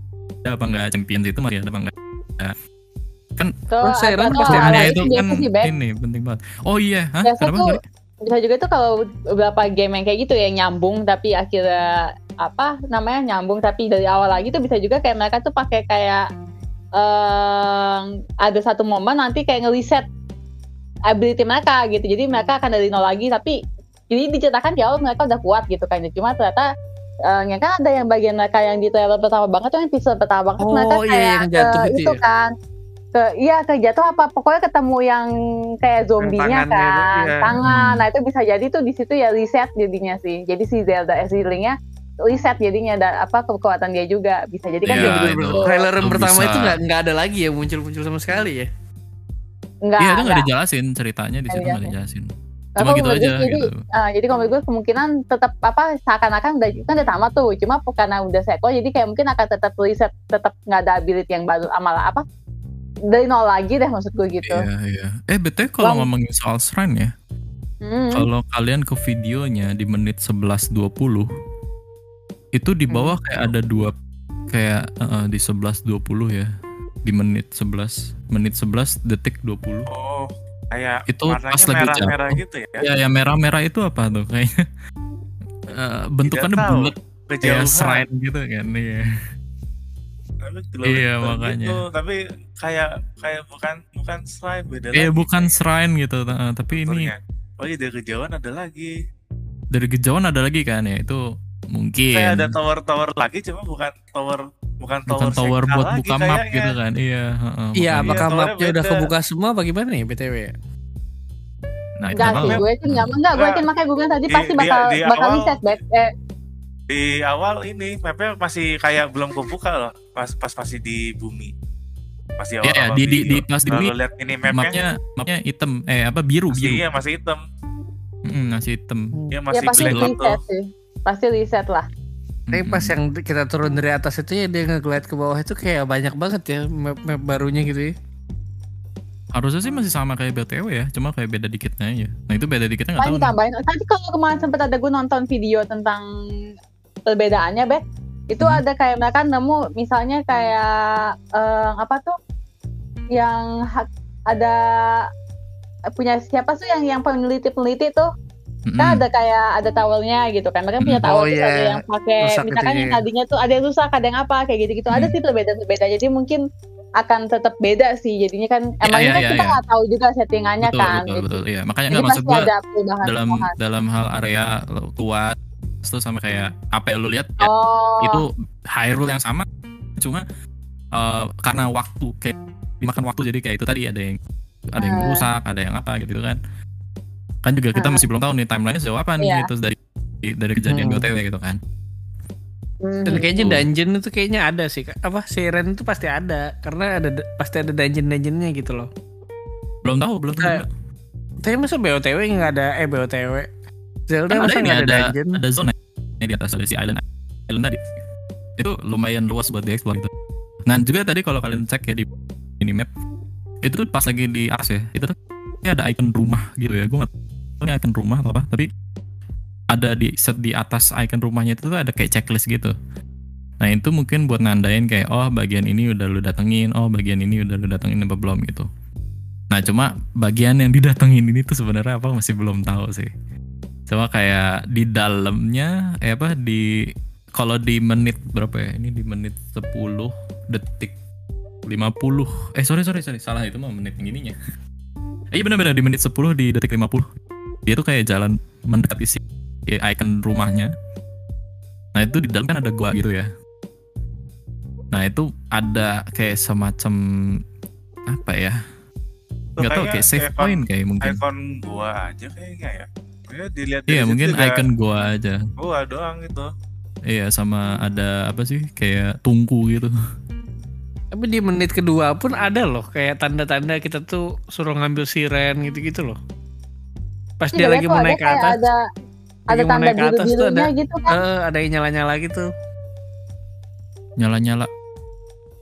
apa nggak Champions itu masih ada apa nggak. Tuh, Terus saya atau- rasa atau pasti ada ada itu kan sih, ini penting banget. Oh iya, hah? Biasa Kenapa? tuh bisa juga tuh kalau beberapa game yang kayak gitu ya nyambung tapi akhirnya apa namanya nyambung tapi dari awal lagi tuh bisa juga kayak mereka tuh pakai kayak eh ada satu momen nanti kayak ngeriset ability mereka gitu jadi mereka akan dari nol lagi tapi jadi diceritakan di awal mereka udah kuat gitu kan cuma ternyata eh ya kan ada yang bagian mereka yang di trailer pertama banget tuh yang episode pertama banget Oh, mereka iya, kayak yang jatuh ke gitu itu ya? kan ke iya ke jatuh apa pokoknya ketemu yang kayak zombinya tangannya itu, kan iya. tangan Hmm. nah itu bisa jadi tuh di situ ya reset jadinya sih jadi si Zelda Ezrealingnya reset jadinya dan apa kekuatan dia juga bisa jadi kan Iya, dia itu. begitu Trailer yang Itu pertama bisa. itu nggak nggak ada lagi ya muncul-muncul sama sekali ya. Enggak Iya itu nggak enggak. dijelasin ceritanya di situ nggak dijelasin. Cuma gitu aja jadi, gitu. ah, jadi kalau gue kemungkinan tetap apa seakan-akan udah kan udah tamat tuh cuma karena udah seko jadi kayak mungkin akan tetap reset tetap nggak ada ability yang baru amal apa dari nol lagi deh maksud gue gitu Iya iya. Eh betul kalau ngomongin soal shrine ya, Hmm. kalau kalian ke videonya di menit 11.20 itu di bawah Hmm. kayak ada dua kayak eh, di 11.20 ya di menit 11 menit 11 detik 20 Oh, kayak Itu pas lagi merah-merah jatuh. gitu ya. ya yang merah-merah itu apa tuh kayaknya Eh, bentukannya bulat kayak shrine gitu kan iya Iya, gitu, makanya. tapi kayak kayak bukan bukan slime beda lagi. bukan shrine gitu eh, tapi ini Bentuknya. Oh iya dari kejauhan ada lagi. dari kejauhan ada lagi kan ya itu mungkin Kayak ada tower-tower lagi cuma bukan tower bukan tower bukan tower buat lagi buka map kayaknya. gitu kan iya heeh, Iya, apakah towernya mapnya udah kebuka semua bagaimana ya BTW ya? nah itu Enggak nggak sih, gue yakin nggak, enggak, gue Enggak. yakin makanya gue bilang tadi Di- pasti di- bakal di bakal awal- reset back. Eh, Di awal ini mapnya masih kayak belum kebuka loh. Pas pas masih di bumi. Masih Iya, iya, awal-awal di- di- di- pas di bumi, lihat ini mapnya, mapnya mapnya hitam eh apa biru masih biru iya masih hitam. Mm, masih hitam Ya ya masih pasti gelap reset tuh. sih. Pasti reset lah. Tapi pas yang kita turun dari atas itu ya dia nge-glide ke bawah itu kayak banyak banget ya map-map barunya gitu ya. harusnya sih masih sama kayak BTW ya cuma kayak beda dikitnya aja nah itu beda dikitnya nggak Paling tahu nih. ditambahin. Tadi kalau kemarin sempat ada gue nonton video tentang perbedaannya, Bek. Itu Hmm. ada kayak mereka nemu misalnya kayak eh, apa tuh yang ada punya siapa sih yang yang peneliti-peneliti tuh Mm-mm. kan ada kayak ada towelnya gitu kan mereka punya towel Oh, iya. ada yang pakai Rusak misalkan yang ya. tadinya tuh ada yang rusak ada yang apa kayak gitu gitu ada sih perbedaan-perbedaan jadi mungkin akan tetap beda sih jadinya kan iya, ini kan iya, kita iya. nggak tahu juga settingannya betul kan betul gitu. betul iya makanya nggak maksud pasti gua ada dalam perubahan. dalam hal area kuat terus sama kayak apa yang lu lihat ya, oh itu Hyrule yang sama cuma eh, karena waktu kayak dimakan waktu jadi kayak itu tadi ada yang ada yang Hmm. rusak ada yang apa gitu kan kan juga kita Hmm. masih belum tahu nih timeline sejauh apa nih Iya. gitu dari dari kejadian Hmm. BOTW gitu kan hmm. Dan kayaknya Betul. dungeon itu kayaknya ada sih. Apa Siren itu pasti ada karena ada pasti ada dungeon-dungeonnya gitu loh. belum tahu belum tahu Kayak- Tapi masa BOTW nggak ada eh BOTW Zelda kan ada masa ini nggak ada, ada dungeon? ada zona yang di atas ada si island island tadi itu lumayan luas buat dieksplor gitu nah juga tadi kalau kalian cek ya di ini map itu tuh pas lagi di atas ya itu tuh ada icon rumah gitu ya gue nggak tahu ini icon rumah atau apa tapi ada di set di atas icon rumahnya itu tuh ada kayak checklist gitu nah itu mungkin buat nandain kayak oh bagian ini udah lu datengin oh bagian ini udah lu datengin apa belum gitu nah cuma bagian yang didatengin ini tuh sebenarnya apa masih belum tahu sih Cuma kayak di dalamnya eh apa di kalau di menit berapa ya? Ini di menit 10 detik 50. Eh sorry sorry sorry salah itu mah menit ininya. Eh, iya benar-benar di menit 10 di detik 50. Dia tuh kayak jalan mendekati si icon rumahnya. Nah itu di dalam kan ada gua gitu ya. Nah itu ada kayak semacam apa ya? Nggak tahu kayak save icon- point kayak mungkin. Icon gua aja kayaknya ya. Ya dilihat Iya mungkin icon gua aja. gua doang gitu. Iya sama ada apa sih kayak tungku gitu. Tapi di menit kedua pun ada loh kayak tanda-tanda kita tuh suruh ngambil siren gitu-gitu loh. Pas dia lagi mau ada naik ke kayak atas, ada ada tanda naik ke atas tuh biru-birunya ada gitu kan eh, ada yang nyala-nyala gitu. Nyala-nyala.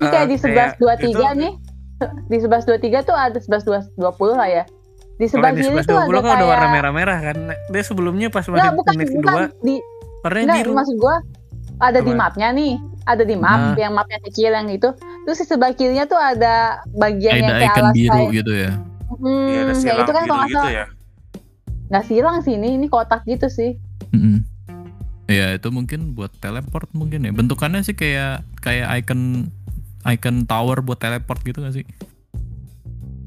Ini kayak di sebelas dua tiga nih di sebelas dua tiga tuh ada sebelas dua dua puluh lah ya di sebelah kiri tuh ada 20 kan ada kayak warna merah-merah kan. Dia sebelumnya pas Nggak, menit, bukan menit bukan kedua di warnanya Enggak, biru. maksud gua ada di mapnya nih, ada di map Nah. yang mapnya kecil yang itu. Terus di sebelah kirinya tuh ada bagian yang Ada kayak icon alas biru kayak, gitu ya. hmm, Iya ada yang silang itu kan biru kalau nggak gitu salah ya. Nggak silang sih ini, ini kotak gitu sih. Mm-mm. Ya itu mungkin buat teleport mungkin ya. Bentukannya sih kayak kayak icon icon tower buat teleport gitu gak sih?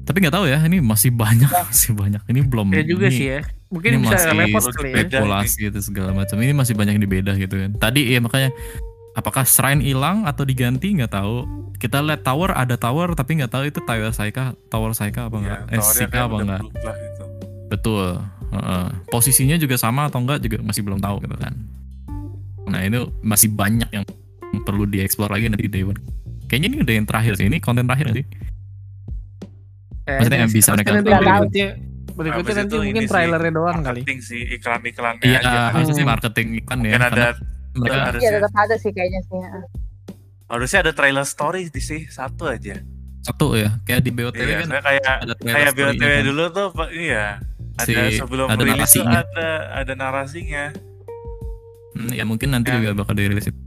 Tapi nggak tahu ya, ini masih banyak, masih banyak. Ini belum. Ya juga ini- sih ya. Mungkin ini bisa masih teleport kali ya. spekulasi gitu segala macam. Ini masih banyak yang dibeda gitu kan. Tadi ya makanya apakah shrine hilang atau diganti nggak tahu. Kita lihat tower ada tower tapi nggak tahu itu tower Saika, tower Saika apa enggak? Ya, eh, Sika apa enggak? gitu. Betul. Heeh. Posisinya juga sama atau enggak juga masih belum tahu gitu kan. Nah itu masih banyak yang perlu dieksplor lagi nanti di Day One. Kayaknya ini udah yang terakhir sih. Ini konten terakhir sih? Maksudnya yang bisa mereka lakukan. berikutnya nanti itu mungkin ini sih, trailernya doang kali. Marketing sih iklan-iklannya Iya, aja. harusnya sih marketing kan ya. Mungkin ada karena mereka Iya tetap ada sih kayaknya sih. harusnya ada trailer story di sih satu aja. satu ya, kayak di BOTW Iya, kan kayak ada trailer kayak BOTW kan. dulu tuh iya. Ada Si- sebelum ada rilis tuh narasinya. ada ada narasinya. Hmm, ya mungkin nanti Ya. juga bakal dirilis itu.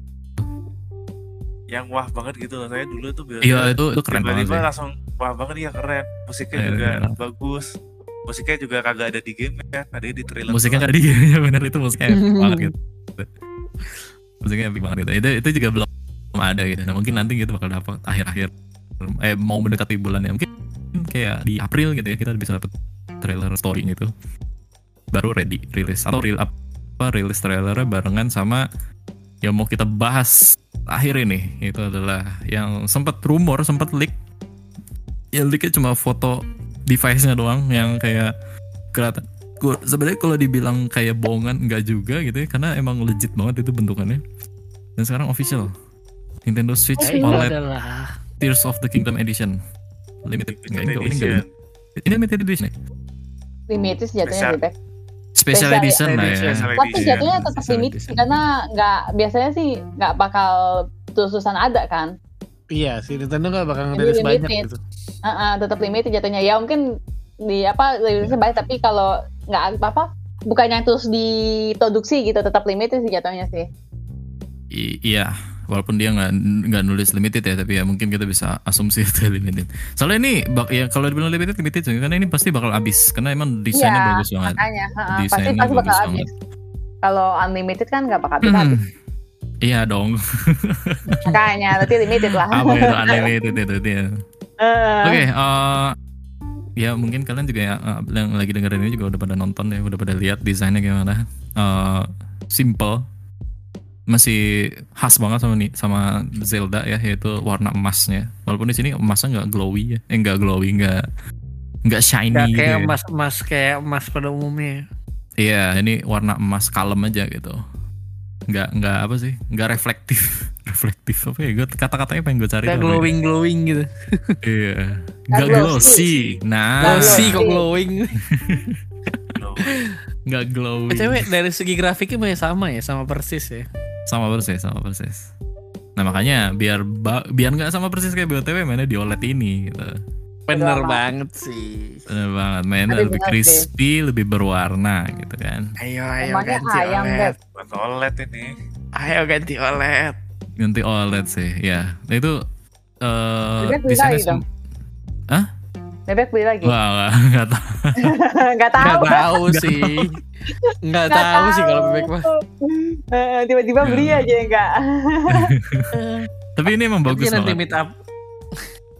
Yang wah banget gitu loh. Saya dulu tuh BOTW Iya itu itu keren banget tiba-tiba sih. langsung wah banget iya keren. Musiknya Iya, juga iya. bagus. Musiknya juga kagak ada di game ya, ada di trailer. Musiknya kan di ya benar itu musiknya banget gitu. Musiknya epic banget gitu. Itu itu juga belum belum ada gitu. Nah, mungkin nanti gitu bakal dapat akhir-akhir eh mau mendekati bulan ya. Mungkin kayak di April gitu ya kita bisa dapat trailer story gitu. Baru ready rilis. Atau real apa rilis trailernya barengan sama yang mau kita bahas akhir ini. Itu adalah yang sempat rumor sempat leak. Yang leaknya cuma foto device-nya doang yang kayak kelihatan sebenarnya kalau dibilang kayak bohongan enggak juga gitu ya karena emang legit banget itu bentukannya. Dan sekarang official. Nintendo Switch Ya, itu OLED adalah Tears of the Kingdom Edition. Limited ini ini Edition. enggak ini limited edition ya? Limited sih jatuhnya Special. bebek. special Special edition lah ya Special Tapi edition. jatuhnya tetap Special limited edition. karena nggak biasanya sih nggak bakal terus-terusan ada kan. iya sih Nintendo nggak bakal ngerilis banyak limited. gitu. Heeh, tetap limited jatuhnya. Ya mungkin di apa rilisnya baik tapi kalau nggak apa bukan yang terus diproduksi gitu tetap limited sih jatuhnya sih. I- iya walaupun dia nggak nggak nulis limited ya tapi ya mungkin kita bisa asumsi itu limited soalnya ini bak ya kalau dibilang limited limited sih, karena ini pasti bakal habis karena emang desainnya Iya, bagus banget Makanya pasti Desainnya pasti bakal bagus habis. Kalau unlimited kan nggak bakal habis habis. Hmm. iya dong Makanya berarti limited lah. apa itu unlimited itu dia Heeh. Oke, eh, ya mungkin kalian juga ya eh, yang lagi dengerin ini juga udah pada nonton ya, udah pada lihat desainnya gimana. Eh, simple, masih khas banget sama nih sama Zelda ya, yaitu warna emasnya. Walaupun di sini emasnya nggak glowy ya, eh nggak glowy, nggak nggak shiny Nggak gitu. kayak ya. emas emas kayak emas pada umumnya. Iya, ini warna emas kalem aja gitu. Nggak nggak apa sih, nggak reflektif, reflektif apa ya? Gue kata-katanya pengen gue cari. Kayak ya? glowing glowing gitu. Iya, Nggak nggak glossy. Nah, Glossy kok glowing. Nggak glowy. BTW dari segi grafiknya masih sama ya sama persis ya. Sama persis sama persis. Nah makanya biar biar nggak sama persis kayak BOTW mainnya di OLED ini gitu. Bener banget sih. bener banget mainnya Tapi lebih bener crispy lebih berwarna gitu kan. Ayo ayo Emangnya ganti ayam, OLED. Buat OLED ini. Ayo ganti OLED. ganti OLED sih ya. Nah itu eh beli desainnya sem- Bebek beli lagi. wah nggak- nggak tahu Nggak tahu. Nggak tahu sih. Nggak tahu sih kalau bebek mah. Eh, Tiba-tiba beli aja enggak. tapi ini emang bagus Nanti meet up.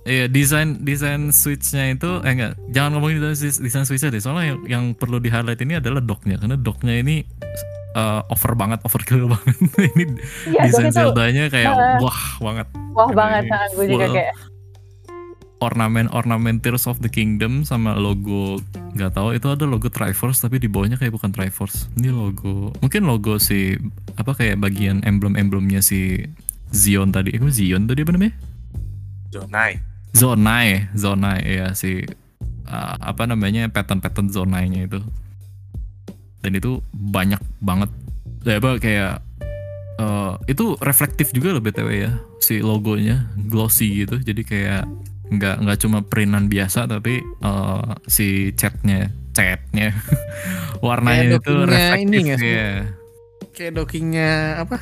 Iya desain desain switchnya itu eh enggak jangan ngomongin desain, desain switchnya deh soalnya yang, yang perlu di highlight ini adalah docknya karena docknya ini eh, over banget overkill banget ini Iya, desain itu Zelda-nya kayak Heeh. wah banget wah banget sangat gue juga kayak ornamen ornamen Tears of the Kingdom sama logo nggak tahu. Itu ada logo Triforce tapi di bawahnya kayak bukan Triforce. Ini logo mungkin logo si apa kayak bagian emblem-emblemnya si Zion tadi. Itu Zion tadi apa namanya? Zonai. Zonai Zonai ya si uh, apa namanya pattern-pattern Zonai-nya itu. Dan itu banyak banget. Ya apa kayak uh, itu reflektif juga loh btw ya si logonya glossy gitu. Jadi kayak nggak nggak cuma printan biasa tapi uh, si catnya catnya warnanya Kayak itu reflektif ini ya Kayak dockingnya apa?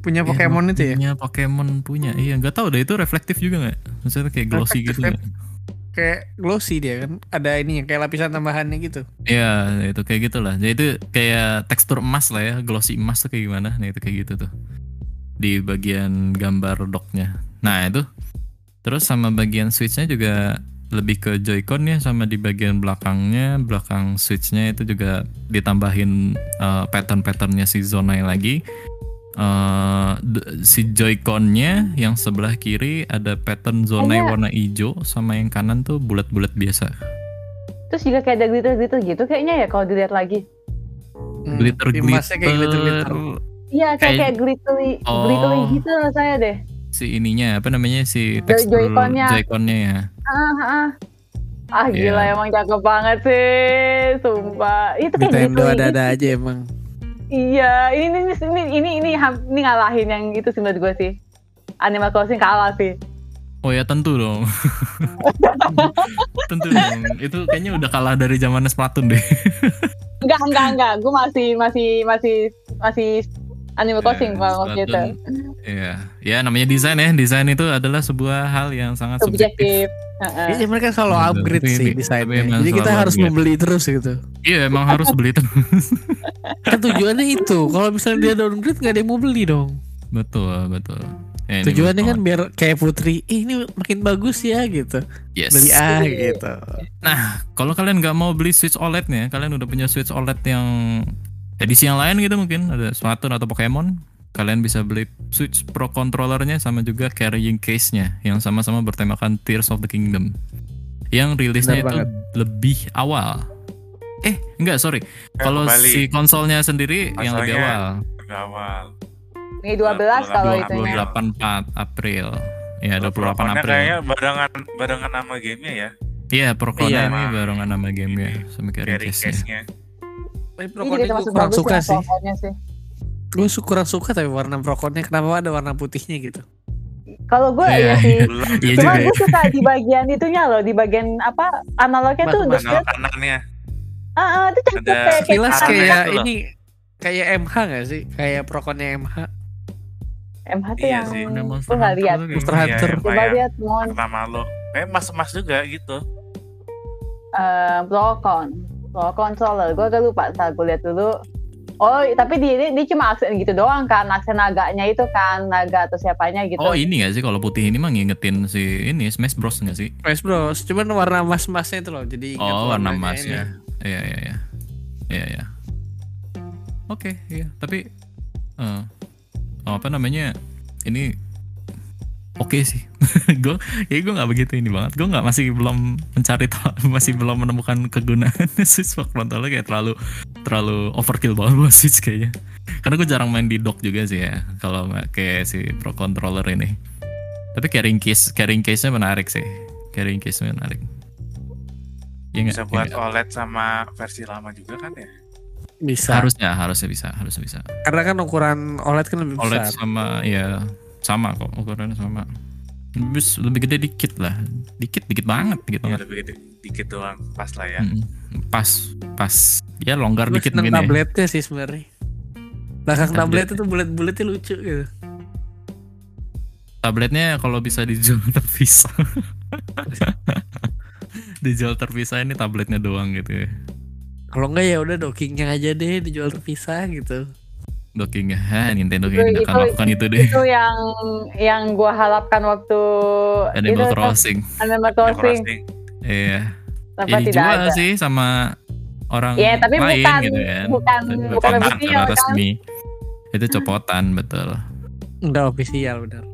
Punya Iya, Pokemon itu ya? punya Pokemon punya iya nggak tahu deh itu reflektif juga nggak maksudnya kayak glossy gitu Reflektif, nggak? kayak glossy dia kan. Ada ini kayak lapisan tambahannya gitu. Iya, itu kayak gitulah. Jadi itu kayak tekstur emas lah ya, glossy emas tuh kayak gimana? Nah, itu kayak gitu tuh. Di bagian gambar docknya. Nah, itu. Terus sama bagian switchnya juga lebih ke Joy-Con ya sama di bagian belakangnya, belakang switchnya itu juga ditambahin uh, pattern-patternnya si Zonai lagi. Uh, d- si Joy-Con-nya yang sebelah kiri ada pattern Zonai Ada. warna hijau sama yang kanan tuh bulat-bulat biasa. Terus juga kayak ada glitter-glitter gitu kayaknya ya kalau dilihat lagi. Hmm, Glitter glitter-glitter. Iya kayak Kayak- kayak glittery, Oh. glittery gitu rasanya deh. Si ininya apa namanya si tekstur Joy-Con-nya. Joy-Con-nya ya. Ah, ah. Ah gila Iya. emang cakep banget sih, sumpah. Itu kayak Nintendo glittery ada-ada aja emang. Iya, ini ini ini ini ini, ini ngalahin yang itu sih menurut gue sih. Animal Crossing kalah sih. Oh ya tentu dong. tentu dong. Itu kayaknya udah kalah dari zaman Splatoon deh. Enggak, enggak, enggak. Gue masih masih masih masih Animal Crossing Ya, kalau waktu itu. Iya, ya namanya desain ya. Desain itu adalah sebuah hal yang sangat subjektif. Subjektif. Heeh. Iya mereka selalu upgrade sih desainnya. Jadi kita harus upgrade. membeli terus gitu. Iya, emang harus beli itu. Kan tujuannya itu. Kalau misalnya dia downgrade nggak ada yang mau beli dong. betul, betul. Ya, ini Tujuannya kan biar kayak Putri, "Ih, ini makin bagus ya gitu. yes. Beli ah gitu. Kalau kalian nggak mau beli Switch OLED-nya, kalian udah punya Switch OLED yang edisi yang lain gitu mungkin ada Splatoon atau Pokemon, kalian bisa beli Switch Pro controllernya sama juga carrying case-nya yang sama-sama bertemakan Tears of the Kingdom. Yang rilisnya Benar itu banget. lebih awal. Eh, enggak, sorry. Kalau si konsolnya sendiri yang lebih awal. Lebih awal. Ini 12 kalau itu. 28 4 April. Ya, 28 Prokonnya April. kayaknya barengan barengan nama gamenya ya. Iya, Prokonnya Iya. ini barengan nama game-nya sama carrying Carry case-nya. Tapi gue termasuk kurang suka ya sih. sih. Gue kurang suka tapi warna Prokonnya kenapa ada warna putihnya gitu. Kalau gue Iya, ya sih. Iya. Cuma juga ya. gue suka di bagian itunya loh, di bagian apa analognya tuh Mas-. Panel kanannya. Ah, ah, itu Ada kayak kayak Kilas Arahnya kayak gitu ini kayak MH gak sih? Kayak Prokonnya MH. MH tuh Iya yang sih. Gue Monster nggak Hunter lihat. tuh kayak Monster gitu. Hunter. Iya, Coba lihat mon Pertama lo. Kayak mas-mas juga gitu. eh Procon, Pro controller. Gue agak lupa, ntar gue lihat dulu. Oh, tapi dia, dia, dia cuma aksen gitu doang kan, aksen naganya itu kan, naga atau siapanya gitu. Oh ini gak sih kalau putih ini mah ngingetin si ini Smash Bros gak sih? Smash Bros. Cuman warna emas-emasnya itu loh. Jadi Oh warna emasnya. Iya iya iya. Iya iya. Oke iya tapi oh, apa namanya ini oke sih. gue ya gue nggak begitu ini banget. Gue nggak masih belum mencari tahu masih belum menemukan kegunaan Switch Pro controller kayak terlalu terlalu overkill banget buat Switch kayaknya. Karena gue jarang main di dock juga sih ya kalau kayak si Pro controller ini. Tapi carrying case carrying case-nya menarik sih. Carrying case-nya menarik. Ya? Bisa Ya buat nggak? OLED sama versi lama juga kan ya. Bisa. harusnya harusnya bisa harusnya bisa Karena kan ukuran OLED kan lebih OLED besar. sama ya sama kok ukurannya sama lebih, lebih gede dikit lah dikit dikit banget dikit Ya, banget lebih gede, dikit doang pas lah ya. Mm-mm. pas pas ya longgar Gue dikit mungkin ya tabletnya sih sebenarnya. Belakang Tablet. tablet itu bulat-bulatnya lucu gitu. tabletnya kalau bisa dijual terpisah dijual terpisah ini tabletnya doang gitu ya Kalau enggak ya udah dockingnya aja deh dijual terpisah gitu. Dockingnya ha Nintendo Itu- kayaknya nggak akan itu- lakukan itu deh Itu yang yang gue harapkan waktu Animal itu, Crossing Animal Crossing, crossing. iya tapi ya tidak dijual ada. sih sama orang Iya, tapi lain bukan- gitu kan bukan- bukan official, kan? resmi itu copotan betul Enggak official benar.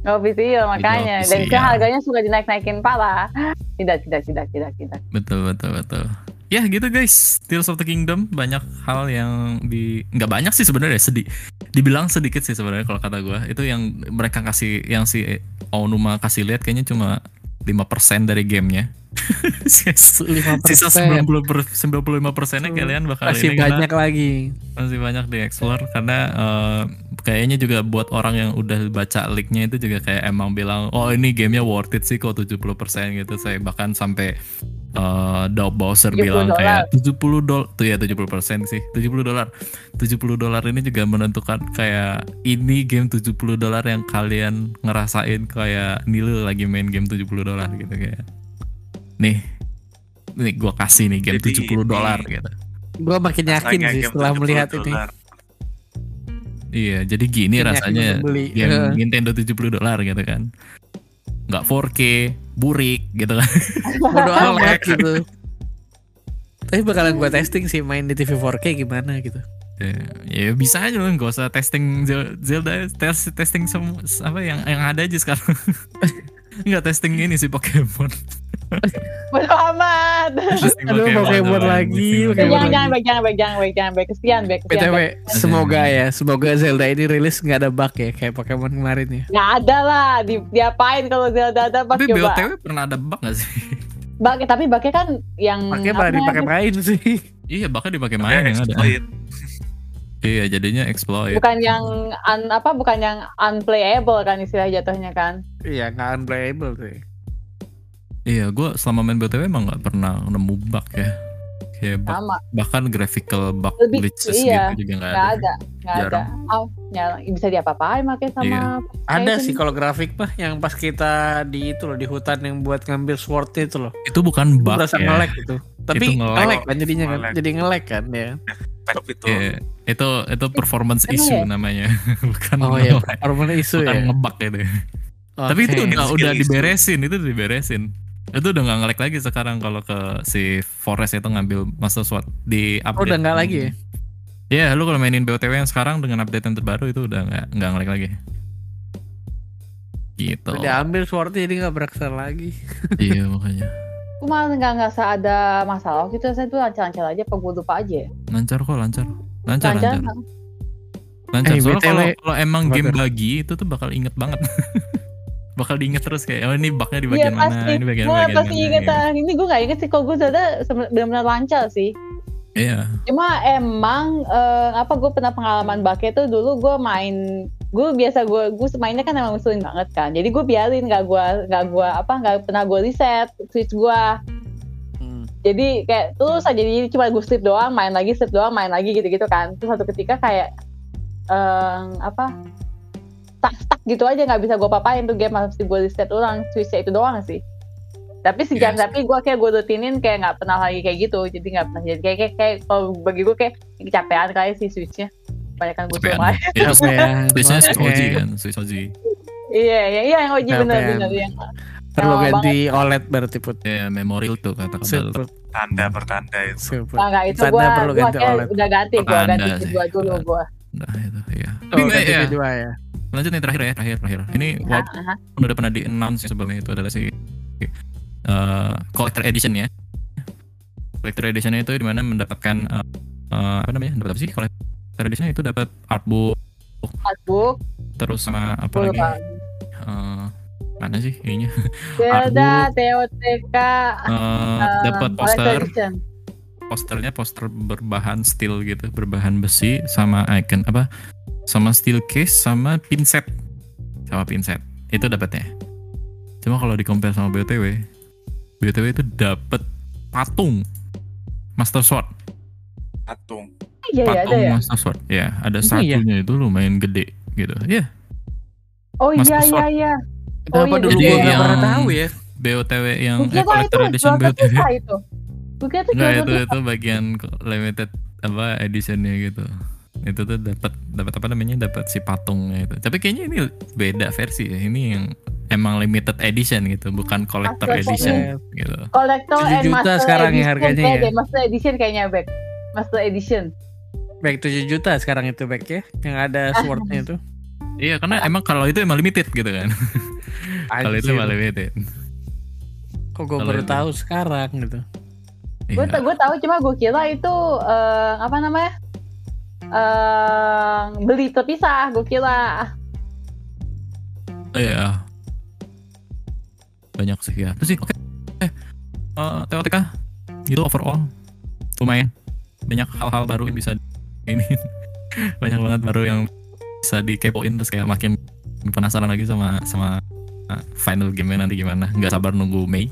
Nggak official makanya. Dan itu official. harganya suka dinaik-naikin parah. Tidak, tidak, tidak, tidak, tidak. betul betul betul ya gitu guys. Tears of the Kingdom banyak hal yang di nggak banyak sih sebenarnya sedih dibilang sedikit sih sebenarnya kalau kata gue itu yang mereka kasih yang si Onuma kasih lihat kayaknya cuma 5% dari gamenya. Sisa persen. 90 per, 95 persennya kalian bakal Masih ini banyak lagi. masih banyak di explore karena eh, kayaknya juga buat orang yang udah baca leaknya itu juga kayak emang bilang oh ini gamenya worth it sih kok 70% gitu. Saya bahkan sampai eh Dow Bowser 70 bilang dolar. kayak 70 dolar tuh ya 70% sih 70 dolar 70 dolar ini juga menentukan kayak ini game 70 dolar yang kalian ngerasain kayak Nilo lagi main game 70 dolar gitu kayak nih nih gue kasih nih game Jadi 70 dolar gitu Gue makin yakin sih setelah 70 melihat ini. iya jadi gini Makin yakin rasanya beli. game Heeh. Nintendo 70 dolar gitu kan nggak 4K burik gitu kan Bodo amat gitu. Tapi bakalan gue testing sih main di TV 4K gimana gitu. ya, ya bisa aja loh nggak usah testing Zel- Zelda tes testing sem apa yang yang ada aja sekarang nggak testing ini sih Pokemon Bodo amat. Testing Aduh, Pokemon lagi, Pokemon jangan, lagi. jangan, baik, jangan, baik, jangan, baik, jangan, baik. Baik. semoga ya, semoga Zelda ini rilis nggak ada bug ya kayak Pokemon kemarin ya. Nggak ada lah, di, diapain kalau Zelda ada bug tapi coba. BOTW pernah ada bug gak sih Bug, tapi bugnya kan yang Pakai apa malah dipakai main sih. iya bakal dipakai main yang ada. Iya jadinya exploit bukan yang un, apa bukan yang unplayable kan istilah jatuhnya kan. Iya, nggak unplayable sih. Iya, gue selama main BTW emang nggak pernah nemu bug ya. Kayak bug, Sama, bahkan graphical bug Lebih- glitches iya, gitu juga nggak ada. ada, nggak ada. Oh, nyala, bisa diapa-apain makanya sama Iya. Ada sih kalau grafik mah yang pas kita di itu loh di hutan yang buat ngambil sword itu loh. Itu bukan Itu bug berasa ya. ngelek gitu. Tapi Itu nge-lag. ngelek kan jadinya kan. Nge-lag. Jadi ngelek kan ya. Itu Iya, itu itu performance Emang issue ya? namanya, bukan Oh iya, hormon isu bukan ya. ngebug itu. Tapi itu udah udah issue. diberesin, itu udah diberesin. Itu udah nggak ngelek lagi sekarang kalau ke si Forest itu ngambil Master Sword di update. Oh, udah nggak lagi ya? Iya, lu kalau mainin BOTW yang sekarang dengan update yang terbaru itu udah nggak nggak ngelek lagi. Gitu. Udah ambil swordnya jadi nggak beraksa lagi. iya makanya. Gue malah nggak nggak ada masalah gitu saya tuh lancar-lancar aja, apa gue lupa aja. ya? Lancar kok, lancar. Lancar, Lancar. lancar. Lancar. Eh, Soalnya kalau kalau emang apa game bagi itu tuh bakal inget banget. bakal diinget terus kayak oh ini bugnya di bagian mana, pasti, ini bagian gue bagian pasti mana. inget gitu. Ini gue nggak inget sih kalau gue seben- benar-benar lancar sih. Iya. Cuma emang eh, apa gue pernah pengalaman bugnya tuh dulu gue main gue biasa gue gue mainnya kan emang ngeselin banget kan. Jadi gue biarin nggak gue nggak gue apa nggak pernah gue reset switch gue Hmm. jadi kayak terus aja jadi cuma gue sleep doang main lagi sleep doang main lagi gitu gitu kan. Terus satu ketika kayak em, apa stuck stuck gitu aja nggak bisa gue papain tuh game mesti gue reset ulang switchnya itu doang sih. Tapi sejak Yes. tapi gue kayak gue rutinin kayak nggak pernah lagi kayak gitu. Jadi nggak pernah jadi kayak kayak, kayak kalau bagi gue kayak kecapean kali sih switchnya banyak kan gue main Iya, ya? Biasanya Switch Oke. OG kan, Switch OG. iya iya iya yang OG Kecapean. bener-bener yang Perlu Oh, ganti OLED berarti put. Ya, memorial tuh kata Sip, kata. Put. tanda pertanda itu. Nah, nggak itu Tanda gue perlu ganti OLED. udah ganti Tanda ganti sih. kedua dulu gue Nah, itu ya. Oh, ganti ya, kedua ya. lanjut nih terakhir ya, terakhir terakhir. Ini walaupun udah pernah di announce sebelumnya itu adalah si uh, collector edition ya. Collector edition itu di mana mendapatkan uh, uh, apa namanya? Dapat apa sih? Collector edition itu dapat artbook artbook terus sama apa gue lagi? Uh, mana sih ininya? Zelda TOTK Uh, dapat um, poster, posternya poster berbahan steel gitu, berbahan besi sama icon apa? Sama steel case sama pinset. Sama pinset. Itu dapatnya. Cuma kalau di compare sama BTW, BTW itu dapat patung Master Sword. patung iya iya ada patung ya Master Sword. Ya, ada Emang iya? satunya itu lumayan gede gitu. Ya, oh iya Master iya Sword. iya Kenapa iya, dulu jadi gua nggak yang- pernah tahu ya? BOTW yang gue eh, collector edition BOTW. itu gue itu Enggak jual itu itu bagian limited apa editionnya gitu. Itu tuh dapat dapat apa namanya? Dapat si patungnya itu. Tapi kayaknya ini beda versi ya. Ini yang emang limited edition gitu, bukan collector Master edition Sword. gitu. Collector 7 and juta Master sekarang ya Edition harganya kayak ya? Master Edition kayaknya back Master Edition Baik 7 juta sekarang itu back ya. Yang ada swordnya itu. Iya, karena emang kalau itu emang limited gitu kan. kalau itu emang limited. Kok gue baru itu. tahu sekarang gitu. gue Iya. gue tahu cuma gue kira itu eh, apa namanya eh beli terpisah gue kira Iya. Banyak sih ya. Terus sih oke. Eh, eh, TOTK itu overall lumayan banyak hal-hal baru yang bisa ini banyak banget baru yang bisa dikepoin terus kayak makin penasaran lagi sama sama uh, final game nanti gimana nggak sabar nunggu Mei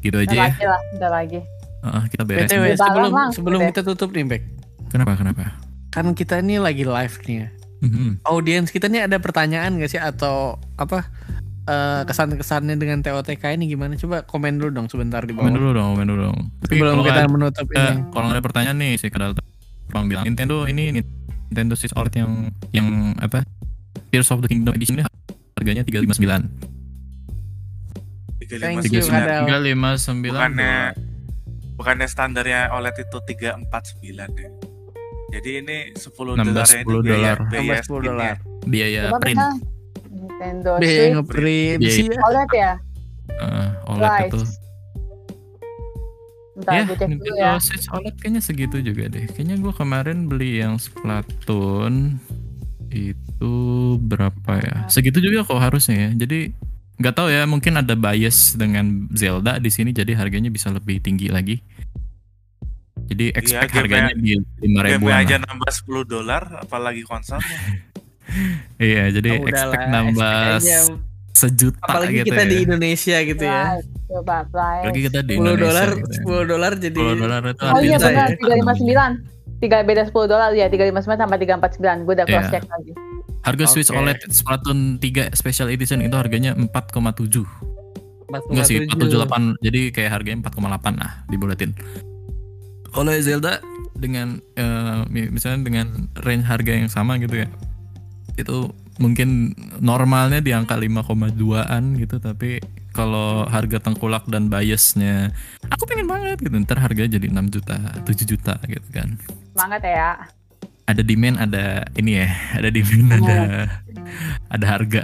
gitu udah aja ya lagi lah udah lagi Heeh, kita beres BTW Udah sebelum langsung sebelum kita tutup nih back. kenapa kenapa Kan kita ini lagi live nih ya. Mhm. Audiens kita nih ada pertanyaan gak sih atau apa eh, kesan-kesannya dengan TOTK ini gimana? Coba komen dulu dong sebentar di Komen bawah. dulu dong, komen dulu dong. Tapi Sebelum kita ada, menutup eh, ini. kalau ada pertanyaan nih si Kadal Bang bilang Nintendo ini Nintendo Switch OLED yang yang apa? Tears of the Kingdom Edition ini harganya 359. Thank you, 359 Kadal. 359. bukannya bukannya standarnya OLED itu 349 ya jadi ini 10 Nambah dolar 10 dolar. biaya Tambah 10 dolar. biaya Coba print. Nintendo Biaya Switch ngeprint Biaya- ya. OLED ya Eh, OLED Price. itu. Bentar ya, gue cek dulu ya Switch OLED kayaknya segitu juga deh. Kayaknya gua kemarin beli yang Splatoon itu berapa ya? Segitu juga kok harusnya ya. Jadi nggak tahu ya, mungkin ada bias dengan Zelda di sini jadi harganya bisa lebih tinggi lagi. Jadi expect game-nya- harganya di lima ribuan. aja lah. nambah 10 dolar apalagi konsolnya Iya, jadi Oh, expect nambah expect aja. Sejuta apalagi gitu kita ya. di Indonesia gitu ya. Price. Coba price Apalagi kita di 10 Indonesia. dolar, gitu ya. 10 dolar jadi 10 dolar itu Oh iya benar, tiga lima sembilan. Tiga beda sepuluh dolar ya, tiga lima sembilan sampai tiga empat sembilan. Gue udah cross Iya. check lagi. Harga Switch Oke. OLED Splatoon 3 Special Edition itu harganya 4,7. Enggak sih, 478. Jadi kayak harganya 4,8 lah dibuletin. Kalau Zelda dengan eh, mi- misalnya dengan range harga yang sama gitu ya. Itu mungkin normalnya di angka 5,2an gitu tapi kalau harga tengkulak dan biasnya aku pengen banget gitu ntar harganya jadi 6 juta 7 juta gitu kan Semangat ya. ada demand ada ini ya ada demand ada ada harga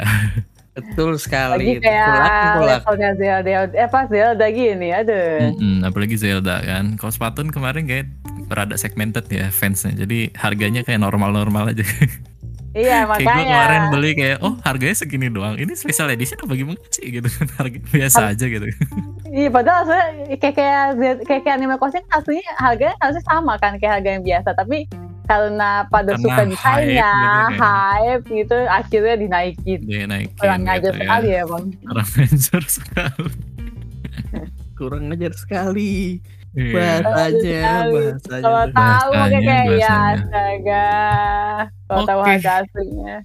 Betul sekali. Lagi kayak levelnya Zelda, eh apa Zelda gini, aduh. Mm-mm, apalagi Zelda kan. Kalau Splatoon kemarin kayak rada segmented ya fansnya. Jadi harganya kayak normal-normal aja. Iya kayak gue kemarin makanya. beli kayak oh harganya segini doang. Ini special edition apa gimana sih gitu kan. Harga biasa aja gitu. Iya padahal sebenarnya kayak kayak kayak, kayak anime crossing aslinya harganya harusnya sama kan kayak harga yang biasa tapi karena pada Karena suka desainnya hype gitu kan. hype gitu akhirnya dinaikin Dia naikin kurang gitu ngajar ya. sekali ya bang Kurang ngajar sekali. Kurang ajar sekali. Iya. Bahasanya, bahasanya. kalau tahu kayak ya bahasanya. astaga kalau tahu Oke. harga aslinya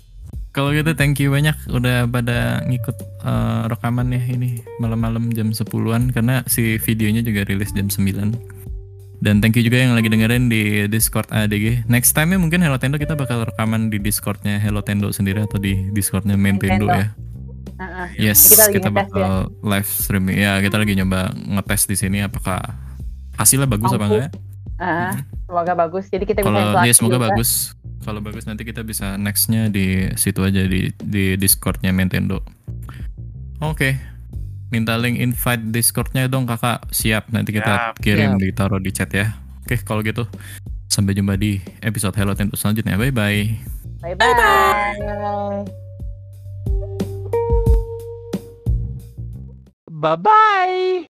Kalau gitu thank you banyak udah pada ngikut eh, rekaman ya ini malam-malam jam 10-an karena si videonya juga rilis jam 9. Dan thank you juga yang lagi dengerin di Discord ADG. Next time ya mungkin Hello Tendo kita bakal rekaman di Discordnya Hello Tendo sendiri atau di Discordnya Nintendo Nintendo. ya. Heeh. Yes, Kita lagi kita, bakal live stream. Ya, kita lagi nyoba ngetes di sini apakah hasilnya bagus apa enggak ya? Heeh. semoga bagus jadi kita bisa Kalau interaksi dia semoga juga. bagus. Kalau bagus nanti kita bisa nextnya di situ aja di di Discordnya Nintendo. Oke. Minta link invite Discordnya dong kakak. Siap. Nanti kita Siap. kirim Siap. ditaruh di chat ya. Oke kalau gitu. Sampai jumpa di episode Hello Tendo selanjutnya. Bye bye. bye bye Bye-bye.